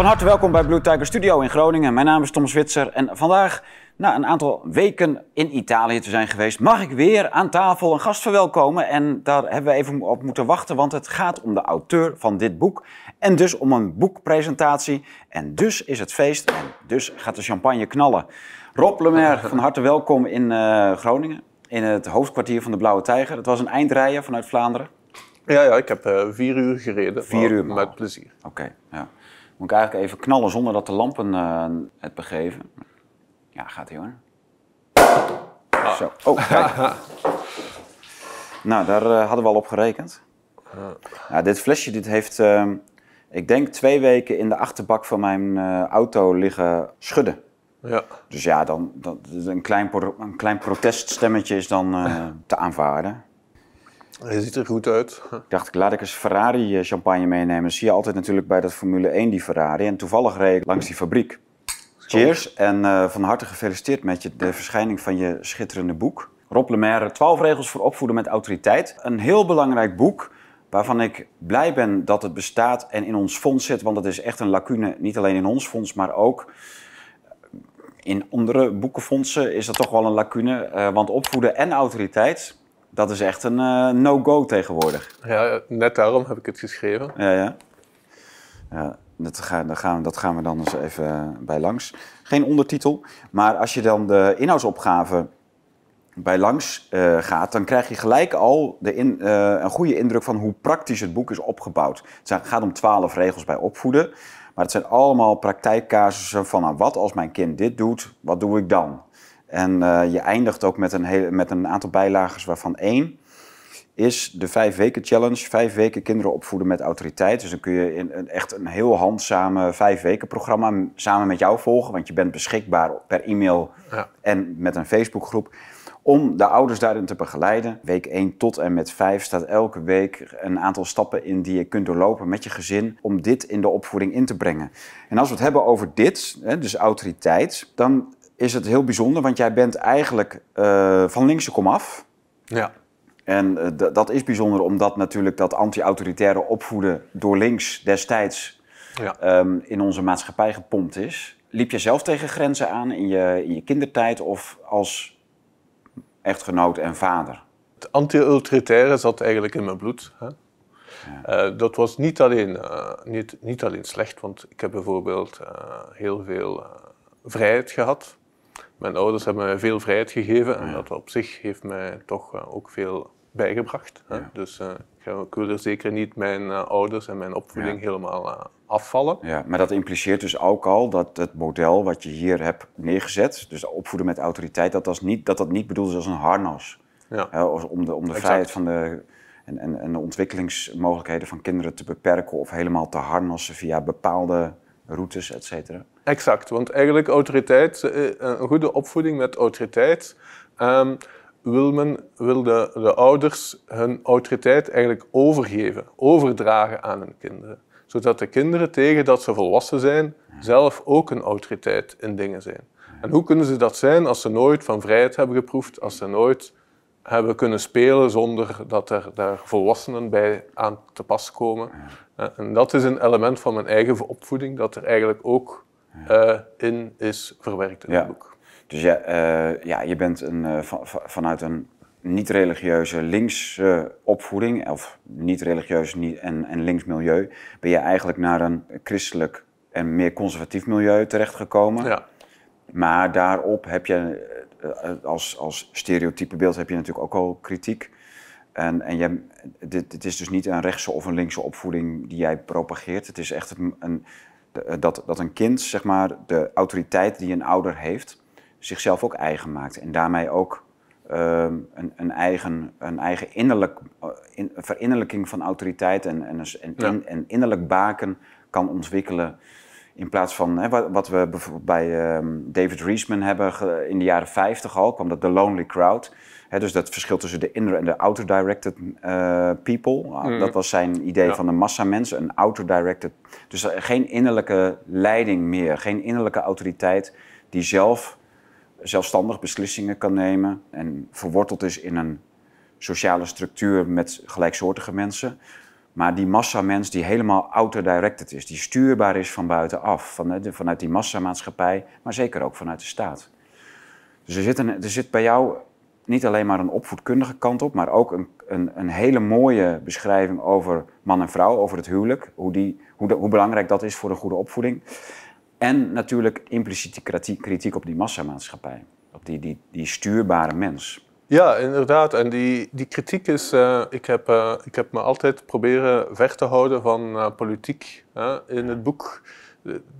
Van harte welkom bij Blue Tiger Studio in Groningen. Mijn naam is Tom Zwitser en vandaag, na een aantal weken in Italië te zijn geweest, mag ik weer aan tafel een gast verwelkomen. En daar hebben we even op moeten wachten, want het gaat om de auteur van dit boek. En dus om een boekpresentatie. En dus is het feest en dus gaat de champagne knallen. Rob Lemaire, van harte welkom in uh, Groningen. In het hoofdkwartier van de Blauwe Tijger. Het was een eindrijden vanuit Vlaanderen. Ja, ja ik heb uh, vier uur gereden. Vier uur? Met plezier. Oké, ja. Moet ik eigenlijk even knallen zonder dat de lampen uh, het begeven. Ja, gaat hij hoor. Ah. Zo. Oh, kijk. nou, daar uh, hadden we al op gerekend. Nou, dit flesje dit heeft, uh, ik denk, twee weken in de achterbak van mijn auto liggen schudden. Ja. Dus ja, dan, dan, een, klein, een klein proteststemmetje is dan te aanvaarden. Hij ziet er goed uit. Ik dacht, laat ik eens Ferrari eh, champagne meenemen. Dat zie je altijd natuurlijk bij dat Formule 1 die Ferrari. En toevallig reed ik langs die fabriek. Cheers en uh, van harte gefeliciteerd met je, de verschijning van je schitterende boek. Rob Lemaire, 12 regels voor opvoeden met autoriteit. Een heel belangrijk boek waarvan ik blij ben dat het bestaat en in ons fonds zit. Want het is echt een lacune, niet alleen in ons fonds, maar ook in andere boekenfondsen is dat toch wel een lacune. Uh, want opvoeden en autoriteit, dat is echt een uh, no-go tegenwoordig. Ja, net daarom heb ik het geschreven. Ja, ja. ja dat, gaan, dat, gaan, dat gaan we dan eens even eh, bij langs. Geen ondertitel, maar als je dan de inhoudsopgave bij langs uh, gaat, dan krijg je gelijk al de in, uh, een goede indruk van hoe praktisch het boek is opgebouwd. Het gaat om twaalf regels bij opvoeden, maar het zijn allemaal praktijkcasussen van nou, wat als mijn kind dit doet, wat doe ik dan? En uh, je eindigt ook met een, met een aantal bijlagers waarvan één is de vijf weken challenge. Vijf weken kinderen opvoeden met autoriteit. Dus dan kun je in, echt een heel handzame vijf weken programma samen met jou volgen. Want je bent beschikbaar per e-mail ja. en met een Facebookgroep. Om de ouders daarin te begeleiden. Week 1 tot en met 5 staat elke week een aantal stappen in die je kunt doorlopen met je gezin. Om dit in de opvoeding in te brengen. En als we het hebben over dit, dus autoriteit, dan is het heel bijzonder, want jij bent eigenlijk uh, van linkse komaf. Ja. En uh, dat is bijzonder omdat natuurlijk dat anti-autoritaire opvoeden door links destijds ja. um, in onze maatschappij gepompt is. Liep je zelf tegen grenzen aan in je, in je kindertijd of als echtgenoot en vader? Het anti-autoritaire zat eigenlijk in mijn bloed. Hè? Ja. Uh, dat was niet alleen, niet, niet alleen slecht, want ik heb bijvoorbeeld heel veel vrijheid gehad mijn ouders hebben mij veel vrijheid gegeven en dat op zich heeft mij toch uh, ook veel bijgebracht. Hè? Ja. Dus uh, ik wil er zeker niet mijn uh, ouders en mijn opvoeding ja. helemaal afvallen. Ja, maar dat impliceert dus ook al dat het model wat je hier hebt neergezet, dus opvoeden met autoriteit, dat dat niet, dat dat niet bedoeld is als een harnas. Ja. Hè, om de, om de vrijheid van de, en, en, en de ontwikkelingsmogelijkheden van kinderen te beperken of helemaal te harnassen via bepaalde routes, et cetera. Exact, want eigenlijk autoriteit, eh, een goede opvoeding met autoriteit, um, wil, men, wil de, de ouders hun autoriteit eigenlijk overgeven, overdragen aan hun kinderen. Zodat de kinderen tegen dat ze volwassen zijn, zelf ook een autoriteit in dingen zijn. En hoe kunnen ze dat zijn als ze nooit van vrijheid hebben geproefd, als ze nooit hebben kunnen spelen zonder dat er daar volwassenen bij aan te pas komen. En dat is een element van mijn eigen opvoeding dat er eigenlijk ook uh, in is verwerkt in ja. het boek. Dus ja, uh, ja je bent een, van, vanuit een niet-religieuze linkse opvoeding, of niet-religieus niet, en, en links milieu, ben je eigenlijk naar een christelijk en meer conservatief milieu terechtgekomen. Ja. Maar daarop heb je, als, als stereotype beeld, heb je natuurlijk ook al kritiek. En, en je, dit, dit is dus niet een rechtse of een linkse opvoeding die jij propageert. Het is echt een, een dat, dat een kind zeg maar, de autoriteit die een ouder heeft, zichzelf ook eigen maakt. En daarmee ook uh, een, een, eigen, een eigen innerlijk, in, verinnerlijking van autoriteit en, en, en, ja. en innerlijk baken kan ontwikkelen. In plaats van hè, wat, we bijvoorbeeld bij um, David Reisman hebben in de jaren 50 al, kwam dat The Lonely Crowd. He, dus dat verschil tussen de inner en de outer-directed uh, people. Mm. Dat was zijn idee ja. van de massa mensen, een outer-directed. Dus geen innerlijke leiding meer, geen innerlijke autoriteit die zelf zelfstandig beslissingen kan nemen en verworteld is in een sociale structuur met gelijksoortige mensen. Maar die massamens die helemaal auto-directed is, die stuurbaar is van buitenaf, van, vanuit die massamaatschappij, maar zeker ook vanuit de staat. Dus er zit, er zit bij jou niet alleen maar een opvoedkundige kant op, maar ook een, een, een hele mooie beschrijving over man en vrouw, over het huwelijk, hoe, die, hoe, hoe belangrijk dat is voor een goede opvoeding. En natuurlijk impliciete kritiek op die massamaatschappij, op die, die, die stuurbare mens. Ja, inderdaad. En die, die kritiek is. Uh, ik, heb, uh, ik heb me altijd proberen ver te houden van uh, politiek in het boek.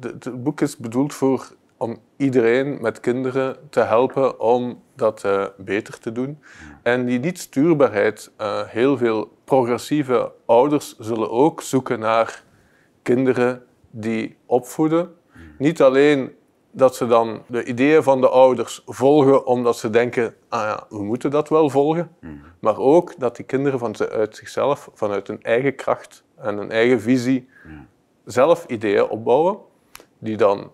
Het boek is bedoeld voor, om iedereen met kinderen te helpen om dat beter te doen. En die niet-stuurbaarheid, heel veel progressieve ouders zullen ook zoeken naar kinderen die opvoeden. Niet alleen dat ze dan de ideeën van de ouders volgen omdat ze denken, ah ja, we moeten dat wel volgen. Hmm. Maar ook dat die kinderen van uit zichzelf, vanuit hun eigen kracht en hun eigen visie, zelf ideeën opbouwen, die dan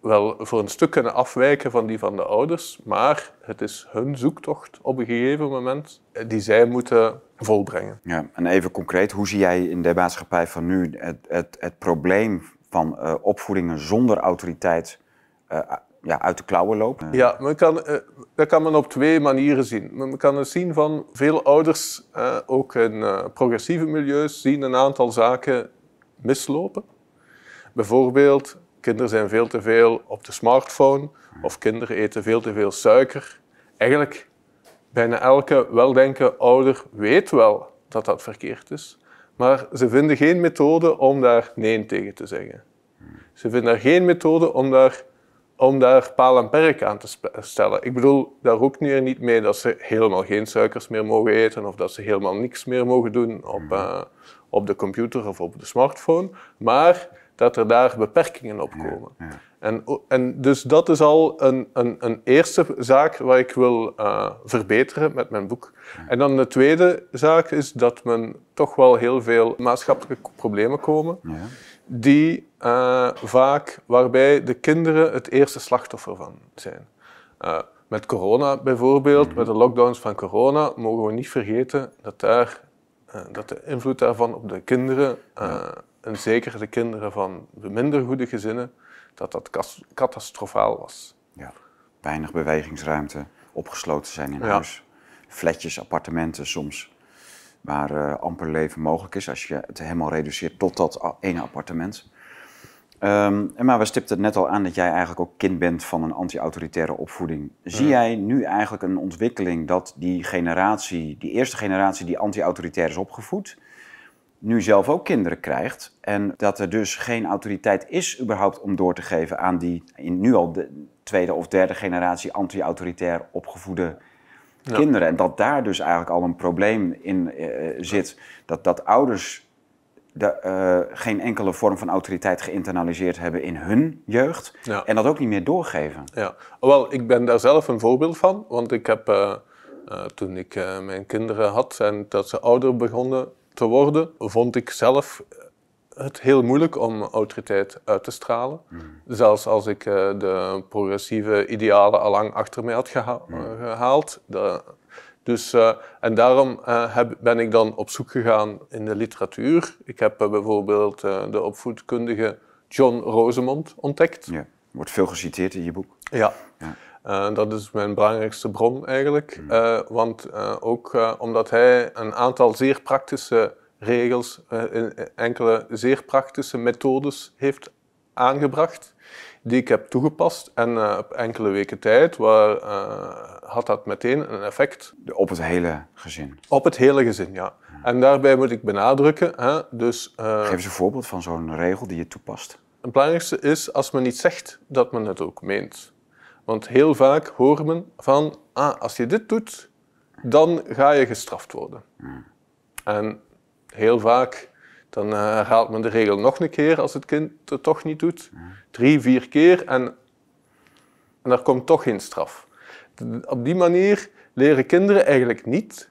wel voor een stuk kunnen afwijken van die van de ouders, maar het is hun zoektocht op een gegeven moment die zij moeten volbrengen. Ja, en even concreet, hoe zie jij in de maatschappij van nu het, het, het probleem van uh, opvoedingen zonder autoriteit uh, ja, uit de klauwen lopen? Ja, men kan, uh, dat kan men op twee manieren zien. Men kan het zien van veel ouders, ook in progressieve milieus, zien een aantal zaken mislopen. Bijvoorbeeld, kinderen zijn veel te veel op de smartphone of kinderen eten veel te veel suiker. Eigenlijk, bijna elke weldenken ouder weet wel dat dat verkeerd is. Maar ze vinden geen methode om daar nee tegen te zeggen. Ze vinden geen methode om daar, om daar paal en perk aan te stellen. Ik bedoel daar ook niet mee dat ze helemaal geen suikers meer mogen eten of dat ze helemaal niks meer mogen doen op, uh, op de computer of op de smartphone. Maar dat er daar beperkingen op komen. En, en dus dat is al een, een, een eerste zaak waar ik wil uh, verbeteren met mijn boek. En dan de tweede zaak is dat men toch wel heel veel maatschappelijke problemen komen, ja. Die uh, vaak, waarbij de kinderen het eerste slachtoffer van zijn. Uh, met corona bijvoorbeeld, met de lockdowns van corona, mogen we niet vergeten dat, daar, dat de invloed daarvan op de kinderen en zeker de kinderen van de minder goede gezinnen, dat dat catastrofaal was. Ja, weinig bewegingsruimte, opgesloten zijn in huis, flatjes, appartementen soms, waar uh, amper leven mogelijk is als je het helemaal reduceert tot dat ene appartement. Um, maar we stipten net al aan dat jij eigenlijk ook kind bent van een anti-autoritaire opvoeding. Zie jij nu eigenlijk een ontwikkeling dat die generatie, die eerste generatie die anti-autoritair is opgevoed, nu zelf ook kinderen krijgt. En dat er dus geen autoriteit is überhaupt om door te geven aan die in nu al de tweede of derde generatie anti-autoritair opgevoede kinderen. En dat daar dus eigenlijk al een probleem in uh, zit. Dat, dat ouders de, uh, geen enkele vorm van autoriteit geïnternaliseerd hebben in hun jeugd. En dat ook niet meer doorgeven. Ja, wel, ik ben daar zelf een voorbeeld van. Want ik heb, toen ik mijn kinderen had en dat ze ouder begonnen te worden, vond ik zelf het heel moeilijk om autoriteit uit te stralen. Mm. Zelfs als ik uh, de progressieve idealen al lang achter mij had geha mm. gehaald. De, dus, uh, en daarom uh, heb, ben ik dan op zoek gegaan in de literatuur. Ik heb bijvoorbeeld de opvoedkundige John Rosemond ontdekt. Ja, wordt veel geciteerd in je boek. Ja. ja. dat is mijn belangrijkste bron eigenlijk. Mm. want ook omdat hij een aantal zeer praktische regels, uh, enkele zeer praktische methodes heeft aangebracht, die ik heb toegepast. En uh, op enkele weken tijd waar, uh, had dat meteen een effect. Op het hele gezin? Op het hele gezin, ja. En daarbij moet ik benadrukken, hè, dus... Geef eens een voorbeeld van zo'n regel die je toepast. Het belangrijkste is als men niet zegt, dat men het ook meent. Want heel vaak hoort men van, ah, als je dit doet, dan ga je gestraft worden. Hmm. En heel vaak dan uh, herhaalt men de regel nog een keer als het kind het toch niet doet. Drie, vier keer en, en er komt toch geen straf. Op die manier leren kinderen eigenlijk niet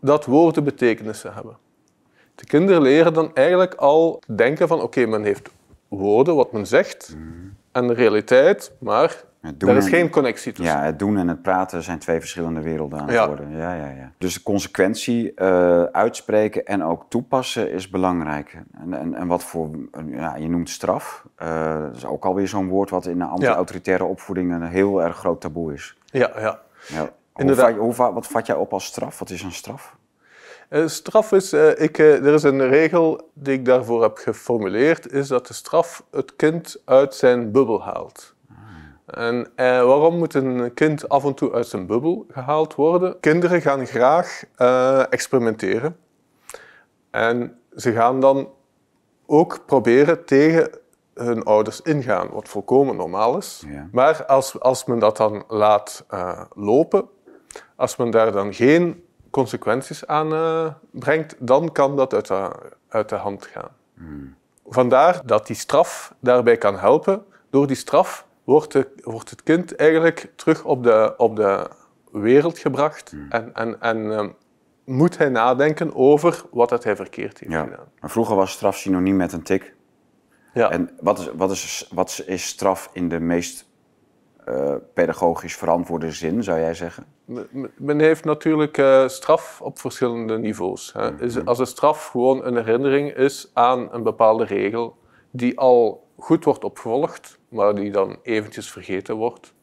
dat woorden betekenissen hebben. De kinderen leren dan eigenlijk al denken van oké, men heeft woorden, wat men zegt, en de realiteit, maar er is en- geen connectie tussen. Ja, het doen en het praten zijn twee verschillende werelden aan het Ja. worden. Ja, ja, ja. Dus de consequentie eh, uitspreken en ook toepassen is belangrijk. En, en, en wat voor, ja, je noemt straf. Eh, dat is ook alweer zo'n woord wat in de anti-autoritaire opvoeding een heel erg groot taboe is. Ja, ja. Ja. Inderdaad. hoe, wat vat jij op als straf? Wat is een straf? Eh, straf is, ik, er is een regel die ik daarvoor heb geformuleerd, is dat de straf het kind uit zijn bubbel haalt. En eh, waarom moet een kind af en toe uit zijn bubbel gehaald worden? Kinderen gaan graag eh, experimenteren. En ze gaan dan ook proberen tegen hun ouders ingaan, wat volkomen normaal is. Ja. Maar als, als men dat dan laat eh, lopen, als men daar dan geen consequenties aan brengt, dan kan dat uit de, uit de hand gaan. Vandaar dat die straf daarbij kan helpen. Door die straf wordt, de, wordt het kind eigenlijk terug op de, op de wereld gebracht en, en, en ehm, moet hij nadenken over wat dat hij verkeerd heeft Ja. gedaan. Maar vroeger was straf synoniem met een tik. Ja. En wat is, wat, is, wat is straf in de meest eh, pedagogisch verantwoorde zin, zou jij zeggen? Men heeft natuurlijk eh, straf op verschillende niveaus. Hè. Is, als een straf gewoon een herinnering is aan een bepaalde regel die al goed wordt opgevolgd, maar die dan eventjes vergeten wordt,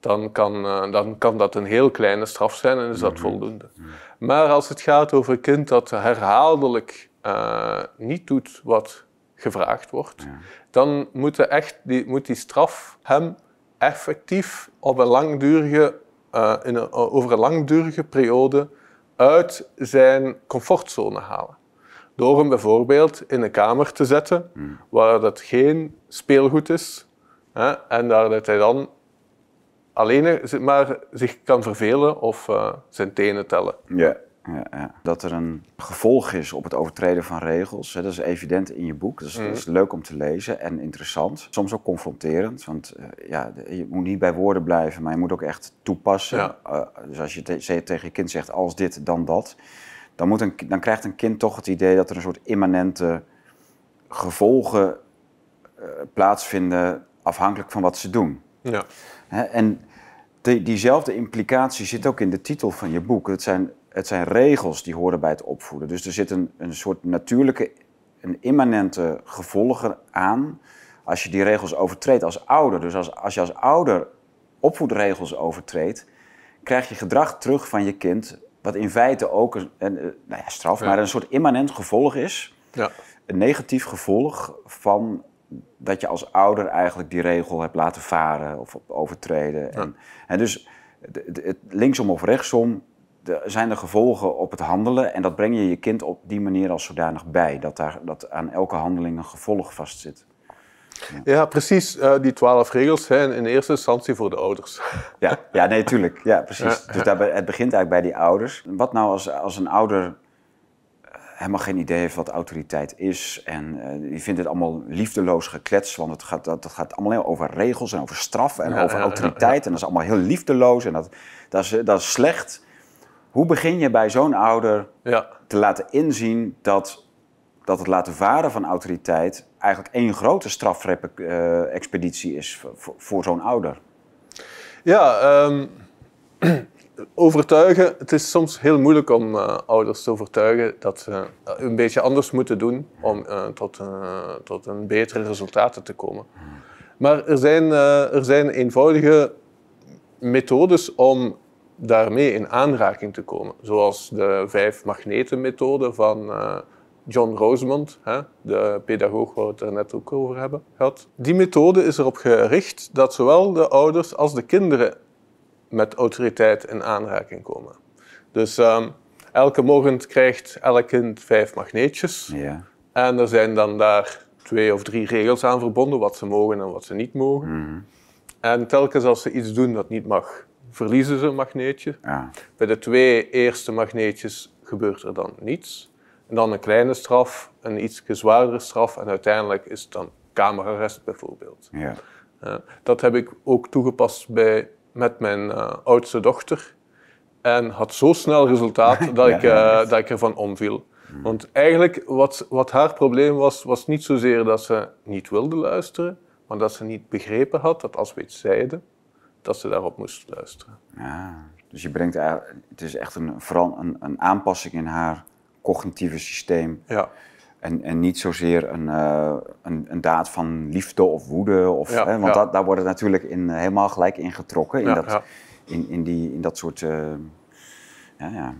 dan kan, eh, dan kan dat een heel kleine straf zijn en is dat voldoende. Maar als het gaat over een kind dat herhaaldelijk eh, niet doet wat gevraagd wordt, dan moet, echt, die, moet die straf hem effectief op een langdurige, eh, in een, over een langdurige periode uit zijn comfortzone halen. Door hem bijvoorbeeld in een kamer te zetten waar dat geen speelgoed is hè, en daar dat hij dan alleen maar zich kan vervelen of eh, zijn tenen tellen. Ja. Ja, ja. Dat er een gevolg is op het overtreden van regels, hè, dat is evident in je boek. Dat is, dat is leuk om te lezen en interessant. Soms ook confronterend, want eh, ja, je moet niet bij woorden blijven, maar je moet ook echt toepassen. Ja. Eh, dus als je te- ze- tegen je kind zegt als dit, dan dat, dan, moet een, dan krijgt een kind toch het idee dat er een soort immanente gevolgen eh, plaatsvinden afhankelijk van wat ze doen. Ja. Hè, en die, diezelfde implicatie zit ook in de titel van je boek. Het zijn, het zijn regels die horen bij het opvoeden. Dus er zit een, een soort natuurlijke, een immanente gevolgen aan als je die regels overtreedt als ouder. Dus als, als je als ouder opvoedregels overtreedt, krijg je gedrag terug van je kind, wat in feite ook een, een, eh, nou ja, straf, Ja. maar een soort immanent gevolg is Ja. een negatief gevolg van dat je als ouder eigenlijk die regel hebt laten varen of overtreden. En, en dus de- de- het linksom of rechtsom de, zijn er gevolgen op het handelen en dat breng je je kind op die manier als zodanig bij. Dat, daar, dat aan elke handeling een gevolg vastzit. Ja, precies. eh, die twaalf regels zijn in eerste instantie voor de ouders. Ja, ja nee, tuurlijk. Ja, precies. Ja. Dus het begint eigenlijk bij die ouders. Wat nou als, als een ouder eh, helemaal geen idee heeft wat autoriteit is en eh, die vindt het allemaal liefdeloos geklets, want het gaat, dat, dat gaat allemaal over regels en over straf en Ja, over ja, autoriteit en dat is allemaal heel liefdeloos en dat, dat, is, dat is slecht. Hoe begin je bij zo'n ouder Ja. te laten inzien dat, dat het laten varen van autoriteit eigenlijk één grote strafexpeditie is voor, zo'n ouder? Ja, ehm, overtuigen. Het is soms heel moeilijk om eh, ouders te overtuigen dat ze een beetje anders moeten doen om eh, tot, eh, tot een betere resultaten te komen. Maar er zijn, eh, er zijn eenvoudige methodes om daarmee in aanraking te komen. Zoals de vijf magneten methode van eh, John Rosemond, hè, de pedagoog waar we het er net ook over hebben gehad. Die methode is erop gericht dat zowel de ouders als de kinderen met autoriteit in aanraking komen. Dus ehm, elke morgen krijgt elk kind vijf magneetjes. Ja. En er zijn dan daar twee of drie regels aan verbonden, wat ze mogen en wat ze niet mogen. En telkens als ze iets doen dat niet mag, verliezen ze een magneetje. Ja. Bij de twee eerste magneetjes gebeurt er dan niets. En dan een kleine straf, een iets zwaardere straf en uiteindelijk is het dan kamerarrest bijvoorbeeld. Ja. Ja, dat heb ik ook toegepast bij, met mijn eh, oudste dochter. En had zo snel resultaat dat, ik, eh, dat ik ervan omviel. Want eigenlijk, wat, wat haar probleem was, was niet zozeer dat ze niet wilde luisteren, maar dat ze niet begrepen had dat als we iets zeiden, dat ze daarop moest luisteren. Ja, dus je brengt het is echt een, vooral een, een aanpassing in haar cognitieve systeem. Ja, En, en niet zozeer een, eh, een, een daad van liefde of woede. Of, Ja, hè, want ja. dat, daar wordt het natuurlijk in, eh, helemaal gelijk in getrokken. In, Ja, dat. In, in, die, in dat soort. eh, ja, ja.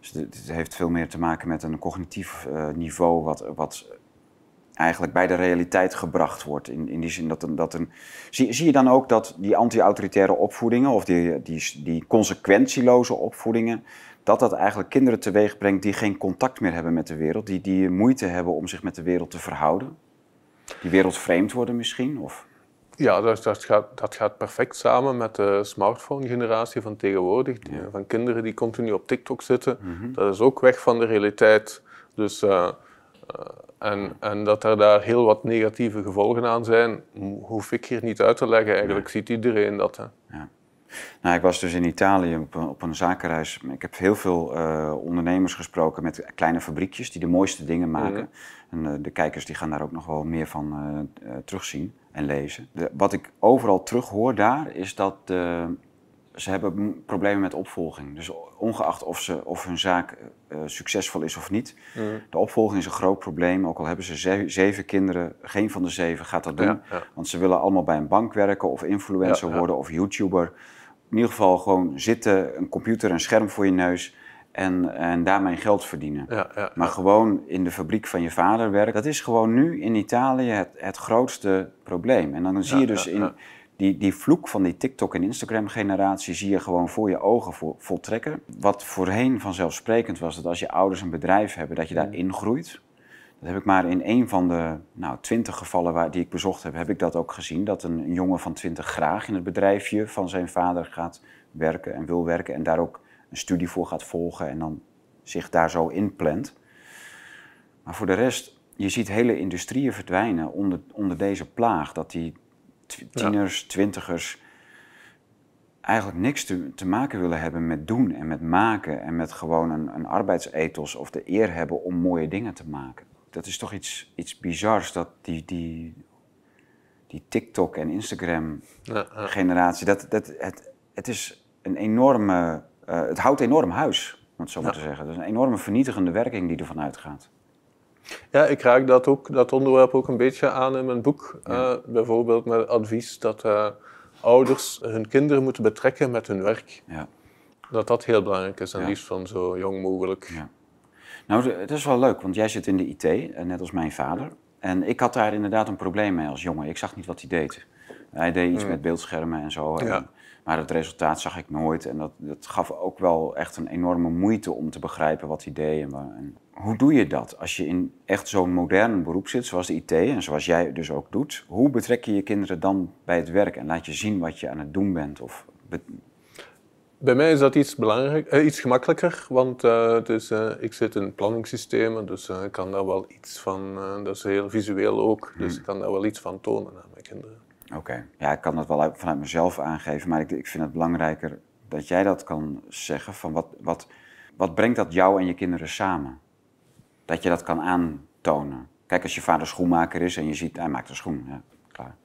Dus het, het heeft veel meer te maken met een cognitief niveau. Wat, wat eigenlijk bij de realiteit gebracht wordt. In, in die zin dat een. Dat een zie, zie je dan ook dat die anti-autoritaire opvoedingen. of die, die, die consequentieloze opvoedingen dat dat eigenlijk kinderen teweeg brengt die geen contact meer hebben met de wereld, die, die moeite hebben om zich met de wereld te verhouden, die wereldvreemd worden misschien? Of... Ja, dat, dat, gaat, dat gaat perfect samen met de smartphone-generatie van tegenwoordig. Die- Van kinderen die continu op TikTok zitten. Dat is ook weg van de realiteit. Dus, eh, eh, en, en dat er daar heel wat negatieve gevolgen aan zijn, hoef ik hier niet uit te leggen. Eigenlijk ziet iedereen dat. Hè. Nou, ik was dus in Italië op een, op een zakenreis. Ik heb heel veel eh, ondernemers gesproken met kleine fabriekjes die de mooiste dingen maken. En eh, de kijkers die gaan daar ook nog wel meer van eh, terugzien en lezen. De, wat ik overal terughoor daar is dat ze hebben problemen met opvolging. Dus ongeacht of, ze, of hun zaak succesvol is of niet. De opvolging is een groot probleem. Ook al hebben ze ze- zeven kinderen, geen van de zeven gaat dat doen. Ja, ja. Want ze willen allemaal bij een bank werken of influencer ja. worden of YouTuber. In ieder geval gewoon zitten, een computer, een scherm voor je neus en, en daarmee geld verdienen. Ja, ja, Maar gewoon in de fabriek van je vader werken, dat is gewoon nu in Italië het, het grootste probleem. En dan zie je dus in die, die vloek van die TikTok- en Instagram-generatie, zie je gewoon voor je ogen vo- voltrekken. Wat voorheen vanzelfsprekend was, dat als je ouders een bedrijf hebben, dat je daar ingroeit. Dat heb ik maar in één van de nou, twintig gevallen waar, die ik bezocht heb, heb ik dat ook gezien. Dat een, een jongen van twintig graag in het bedrijfje van zijn vader gaat werken en wil werken. En daar ook een studie voor gaat volgen en dan zich daar zo inplant. Maar voor de rest, je ziet hele industrieën verdwijnen onder, onder deze plaag. Dat die tieners, twintigers eigenlijk niks te, te maken willen hebben met doen en met maken. En met gewoon een, een arbeidsethos of de eer hebben om mooie dingen te maken. Dat is toch iets, iets bizars dat die, die, die TikTok en Instagram generatie, dat, dat, het, het is een enorme, eh, het houdt enorm huis, om het zo maar te zeggen. Dat is een enorme vernietigende werking die ervan uitgaat. Ja, ik raak dat, ook, dat onderwerp ook een beetje aan in mijn boek. Eh, bijvoorbeeld met advies dat eh, ouders hun kinderen moeten betrekken met hun werk. Ja. Dat dat heel belangrijk is en liefst van zo jong mogelijk. Nou, het is wel leuk, want jij zit in de IT, eh, net als mijn vader. En ik had daar inderdaad een probleem mee als jongen. Ik zag niet wat hij deed. Hij deed iets met beeldschermen en zo. en- maar het resultaat zag ik nooit. En dat, dat gaf ook wel echt een enorme moeite om te begrijpen wat hij deed. En, en hoe doe je dat als je in echt zo'n modern beroep zit, zoals de IT en zoals jij dus ook doet? Hoe betrek je je kinderen dan bij het werk en laat je zien wat je aan het doen bent? Of Bij mij is dat iets, belangrijk, eh, iets gemakkelijker, want eh, het is, eh, ik zit in planningssystemen, dus ik kan daar wel iets van, dat is heel visueel ook, dus ik kan daar wel iets van tonen aan mijn kinderen. Oké, ja, ik kan dat wel uit- vanuit mezelf aangeven, maar ik, ik vind het belangrijker dat jij dat kan zeggen. Van wat, wat, wat brengt dat jou en je kinderen samen? Dat je dat kan aantonen. Kijk, als je vader schoenmaker is en je ziet, hij maakt een schoen, ja, klaar.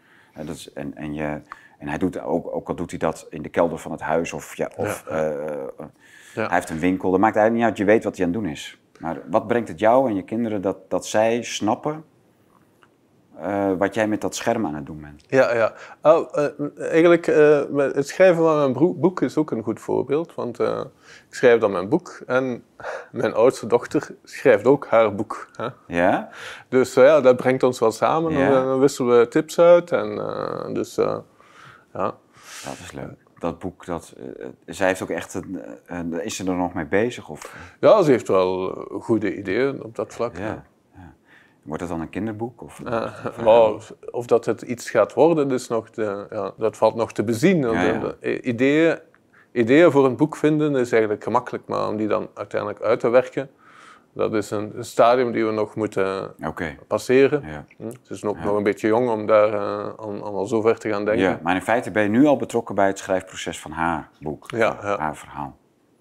Dat is, en, en, je, en hij doet ook, ook al doet hij dat in de kelder van het huis of, ja, of Ja, eh, Ja. hij heeft een winkel, dat maakt eigenlijk niet uit, je weet wat hij aan het doen is. Maar wat brengt het jou en je kinderen dat, dat zij snappen eh, wat jij met dat scherm aan het doen bent? Ja, ja. Oh, eh, eigenlijk, het schrijven van mijn boek is ook een goed voorbeeld. Want ik schrijf dan mijn boek en mijn oudste dochter schrijft ook haar boek. Hè? Ja? Dus ja, dat brengt ons wel samen. Ja. Dan, dan wisselen we tips uit. En, dus ja. Dat is leuk. Dat boek, dat, eh, zij heeft ook echt een, een- is ze er nog mee bezig? Of, ja, ze heeft wel eh, goede ideeën op dat vlak. ja, ja. Wordt het dan een kinderboek? Of, Eh, maar of, of dat het iets gaat worden, is nog te, dat valt nog te bezien. De ideeën, ideeën voor een boek vinden is eigenlijk gemakkelijk, maar om die dan uiteindelijk uit te werken, dat is een, stadium die we nog moeten passeren. Ja. Hm, Ze is nog, nog een beetje jong om daar aan al zo ver te gaan denken. ja, maar in feite ben je nu al betrokken bij het schrijfproces van haar boek. Ja, ja. Haar verhaal.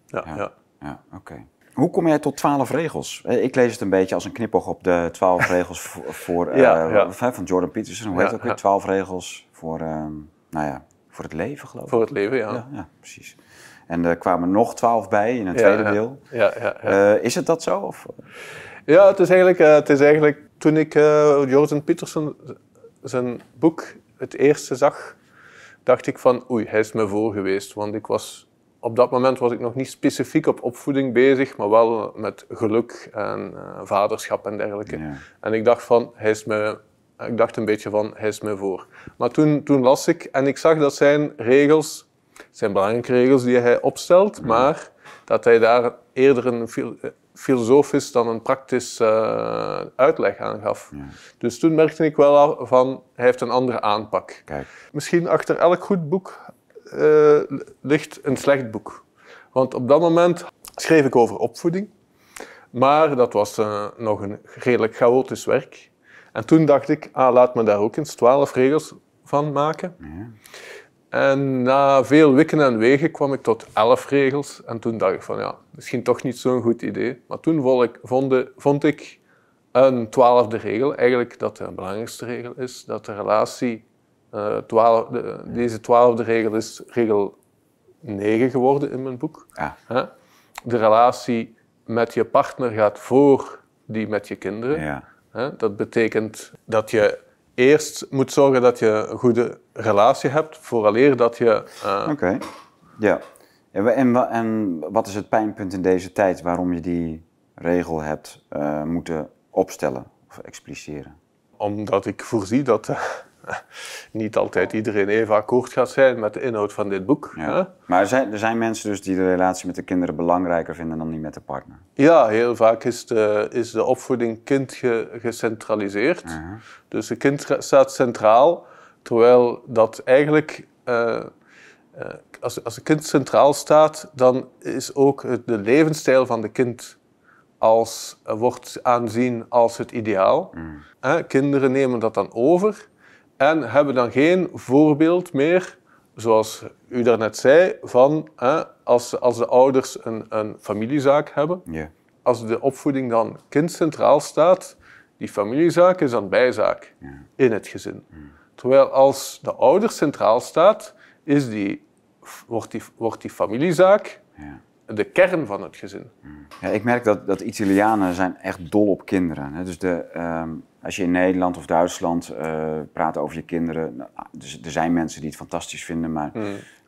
Ja, Ja. ja. Oké. Hoe kom jij tot twaalf regels? Eh, Ik lees het een beetje als een knipoog op de twaalf regels voor, voor eh, van Jordan Peterson. Hoe heet het ook weer? Twaalf regels voor, ehm, nou ja, voor het leven, geloof ik. Voor het leven, ja. Ja, ja, precies. En er kwamen nog twaalf bij in een Ja, tweede deel. Ja, ja, ja. Eh, is het dat zo? Of? Ja, het is eigenlijk, eh, het is eigenlijk toen ik eh, Jordan Peterson zijn boek het eerste zag, dacht ik van oei, hij is me voor geweest. Want ik was, op dat moment was ik nog niet specifiek op opvoeding bezig, maar wel met geluk en vaderschap en dergelijke. En ik dacht van, hij is me, ik dacht een beetje van, hij is me voor. Maar toen, toen las ik en ik zag dat zijn regels, het zijn belangrijke regels die hij opstelt, maar dat hij daar eerder een eh, filosofisch dan een praktisch eh, uitleg aan gaf. Ja. Dus toen merkte ik wel van, hij heeft een andere aanpak. Kijk, Misschien achter elk goed boek eh, ligt een slecht boek. Want op dat moment schreef ik over opvoeding, maar dat was nog een redelijk chaotisch werk. En toen dacht ik, ah, laat me daar ook eens twaalf regels van maken. ja. En na veel wikken en wegen kwam ik tot elf regels. En toen dacht ik van ja, misschien toch niet zo'n goed idee. Maar toen vond ik, vond, ik een twaalfde regel, eigenlijk dat de belangrijkste regel is, dat de relatie, eh, twaalf, de- deze twaalfde regel is regel 9 geworden in mijn boek. Ja. De relatie met je partner gaat voor die met je kinderen. ja. Dat betekent dat je eerst moet zorgen dat je een goede relatie hebt, vooraleer dat je... eh, Oké. Ja. En, wa- en, wa- en wat is het pijnpunt in deze tijd waarom je die regel hebt eh, moeten opstellen of expliceren? Omdat ik voorzie dat eh, niet altijd iedereen even akkoord gaat zijn met de inhoud van dit boek. Ja. hè? Maar er zijn, er zijn mensen dus die de relatie met de kinderen belangrijker vinden dan die met de partner. Ja, heel vaak is de, is de opvoeding kind ge- gecentraliseerd. Dus het kind staat centraal, terwijl dat eigenlijk, eh, eh, als, als het kind centraal staat, dan is ook het- de levensstijl van de kind als, eh, wordt aanzien als het ideaal. Hè, kinderen nemen dat dan over en hebben dan geen voorbeeld meer, zoals u daarnet zei, van hè, als, als de ouders een, een familiezaak hebben Ja. als de opvoeding dan kind centraal staat, die familiezaak is dan bijzaak in het gezin. Terwijl als de ouder centraal staat, is die, wordt, die, wordt die familiezaak Ja. de kern van het gezin. Ja, ik merk dat, dat Italianen zijn echt dol op kinderen. Hè. Dus de, ehm, als je in Nederland of Duitsland eh, praat over je kinderen... Nou, dus, er zijn mensen die het fantastisch vinden, maar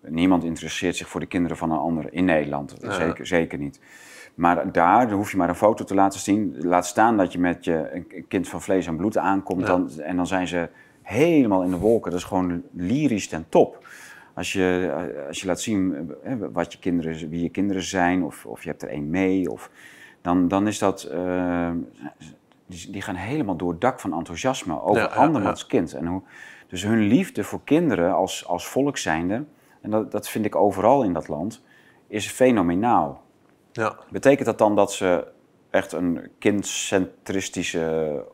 niemand interesseert zich voor de kinderen van een ander in Nederland. Zeker, zeker niet. Maar daar hoef je maar een foto te laten zien. Laat staan dat je met je een kind van vlees en bloed aankomt. Dan, en dan zijn ze helemaal in de wolken. Dat is gewoon lyrisch ten top. Als je, eh, als je laat zien eh, wat je kinderen, wie je kinderen zijn, of, of je hebt er één mee, of, dan, dan is dat. Die, die gaan helemaal door het dak van enthousiasme over Ja, ja, andermans kind. En hoe, dus hun liefde voor kinderen als, als volk zijnde, en dat, dat vind ik overal in dat land, is fenomenaal. Ja. Betekent dat dan dat ze echt een kindcentristische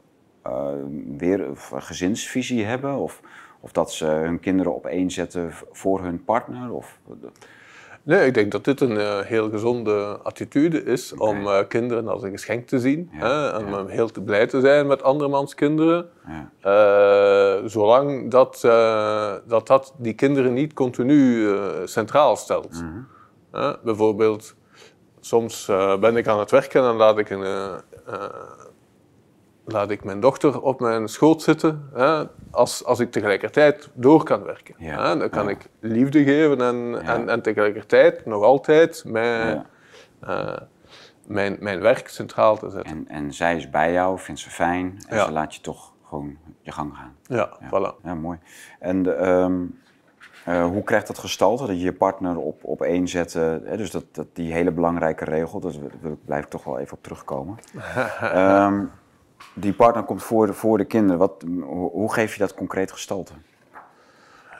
eh, weer, of gezinsvisie hebben? Of, of dat ze hun kinderen op één zetten voor hun partner? Of, Nee, ik denk dat dit een eh, heel gezonde attitude is om eh, kinderen als een geschenk te zien. Ja, hè, en ja. om heel te blij te zijn met andermans kinderen. ja, Eh, zolang dat, dat dat die kinderen niet continu centraal stelt. Eh, bijvoorbeeld, soms ben ik aan het werken en laat ik, een, laat ik mijn dochter op mijn schoot zitten. hè, als, als ik tegelijkertijd door kan werken. Ja, hè, dan kan ja. ik liefde geven en, en, en tegelijkertijd nog altijd mijn, eh, mijn, mijn werk centraal te zetten. En, en zij is bij jou, vindt ze fijn en ze laat je toch gewoon je gang gaan. Ja, voilà. Ja, mooi. En ehm, eh, hoe krijgt dat gestalte? Dat je je partner op, op één zet, eh, hè, dus dat, dat die hele belangrijke regel, daar wil- wil ik- blijf ik toch wel even op terugkomen. Ehm, die partner komt voor de, voor de kinderen. Wat, hoe, geef je dat concreet gestalte?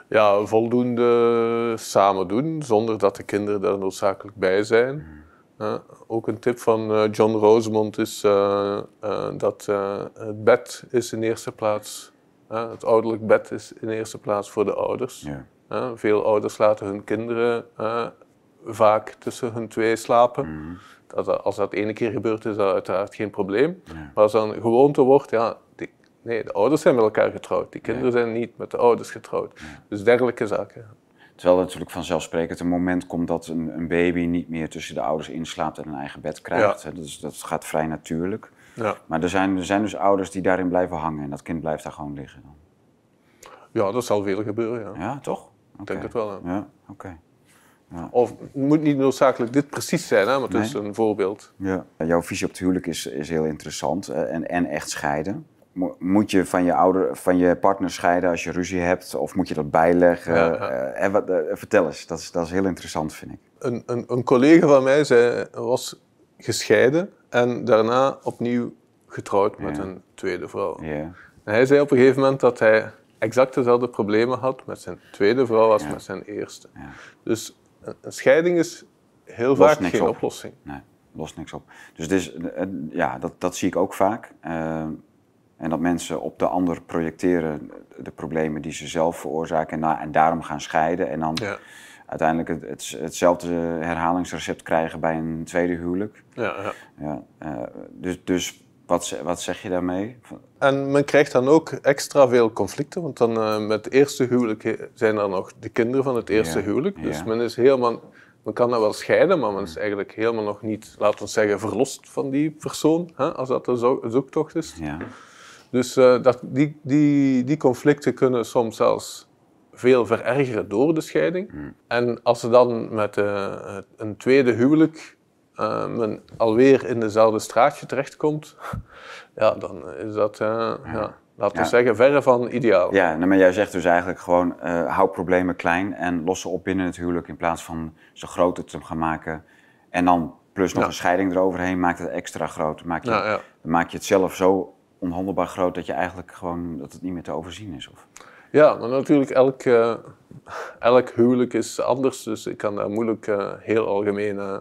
Ja, voldoende samen doen, zonder dat de kinderen daar noodzakelijk bij zijn. Eh, ook een tip van eh, John Rosemond is eh, eh, dat het bed is in eerste plaats, het ouderlijk bed is in eerste plaats voor de ouders. Eh, veel ouders laten hun kinderen vaak tussen hun twee slapen. Dat, als dat ene keer gebeurt, is dat uiteraard geen probleem. Maar als dat een gewoonte wordt, ja, die, nee, de ouders zijn met elkaar getrouwd. Die kinderen zijn niet met de ouders getrouwd. Dus dergelijke zaken. Terwijl het natuurlijk vanzelfsprekend een moment komt dat een, een, baby niet meer tussen de ouders inslaapt en een eigen bed krijgt. Ja. Dus dat gaat vrij natuurlijk. Ja. Maar er zijn, er zijn dus ouders die daarin blijven hangen en dat kind blijft daar gewoon liggen. Dan. Ja, dat zal veel gebeuren, ja. Toch? Ik denk het wel, ja. Ja, oké. Ja. Of het moet niet noodzakelijk dit precies zijn, hè, maar het is een voorbeeld. Ja. Jouw visie op het huwelijk is, is heel interessant eh, en, en echt scheiden. Moet je van je, ouder, van je partner scheiden als je ruzie hebt? Of moet je dat bijleggen? Ja, ja. Wat, uh, vertel eens, dat is, dat is heel interessant, vind ik. Een, een, een collega van mij zei, was gescheiden en daarna opnieuw getrouwd met een tweede vrouw. En hij zei op een gegeven moment dat hij exact dezelfde problemen had met zijn tweede vrouw als met zijn eerste. Dus een scheiding is heel vaak geen oplossing. Nee, lost niks op. Dus dit is, ja, dat, dat zie ik ook vaak. Uh, en dat mensen op de ander projecteren de problemen die ze zelf veroorzaken en, en daarom gaan scheiden. En dan ja. uiteindelijk het, hetzelfde herhalingsrecept krijgen bij een tweede huwelijk. Ja, ja. ja uh, dus dus wat, wat zeg je daarmee? En men krijgt dan ook extra veel conflicten, want dan uh, met het eerste huwelijk zijn er nog de kinderen van het eerste huwelijk. Dus men is helemaal, men kan dat wel scheiden, maar men is eigenlijk helemaal nog niet, laten we zeggen, verlost van die persoon, hè, als dat een, zo zoektocht is. Ja. Dus uh, dat, die, die, die conflicten kunnen soms zelfs veel verergeren door de scheiding. Hmm. En als ze dan met uh, een tweede huwelijk uh, men alweer in dezelfde straatje terechtkomt, ja, dan is dat, ja. ja. laten we ja. zeggen, verre van ideaal. Ja, nou, maar jij zegt dus eigenlijk gewoon, hou problemen klein en los ze op binnen het huwelijk in plaats van ze groter te gaan maken. En dan plus nog een scheiding eroverheen maakt het extra groot. Maak je, Dan maak je het zelf zo onhandelbaar groot dat je eigenlijk gewoon dat het niet meer te overzien is? Of? Ja, maar natuurlijk elk, uh, elk huwelijk is anders, dus ik kan daar moeilijk uh, heel algemeen uh,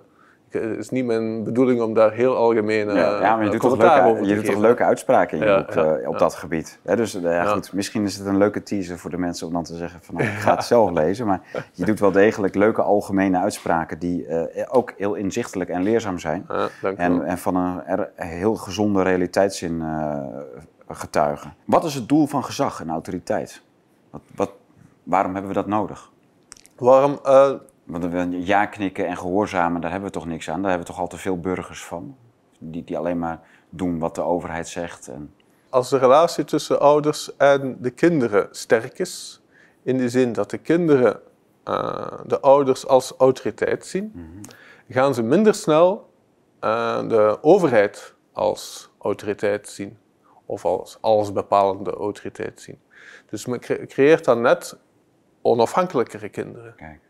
het is niet mijn bedoeling om daar heel algemeen ja, ja, maar je doet toch leuke, je doet toch leuke uitspraken in je boek, uh, op dat gebied. dus ja, goed, misschien is het een leuke teaser voor de mensen om dan te zeggen van nou, ik ga het zelf lezen. Maar je doet wel degelijk leuke algemene uitspraken die uh, ook heel inzichtelijk en leerzaam zijn. en, en, van een heel gezonde realiteitszin getuigen. Wat is het doel van gezag en autoriteit? Wat, wat, waarom hebben we dat nodig? Waarom? Want ja knikken en gehoorzamen, daar hebben we toch niks aan. Daar hebben we toch al te veel burgers van. Die, die alleen maar doen wat de overheid zegt. En... Als de relatie tussen ouders en de kinderen sterk is, in de zin dat de kinderen uh, de ouders als autoriteit zien, mm -hmm. gaan ze minder snel uh, de overheid als autoriteit zien. Of als, als bepalende autoriteit zien. Dus men creëert dan net onafhankelijkere kinderen. Kijk.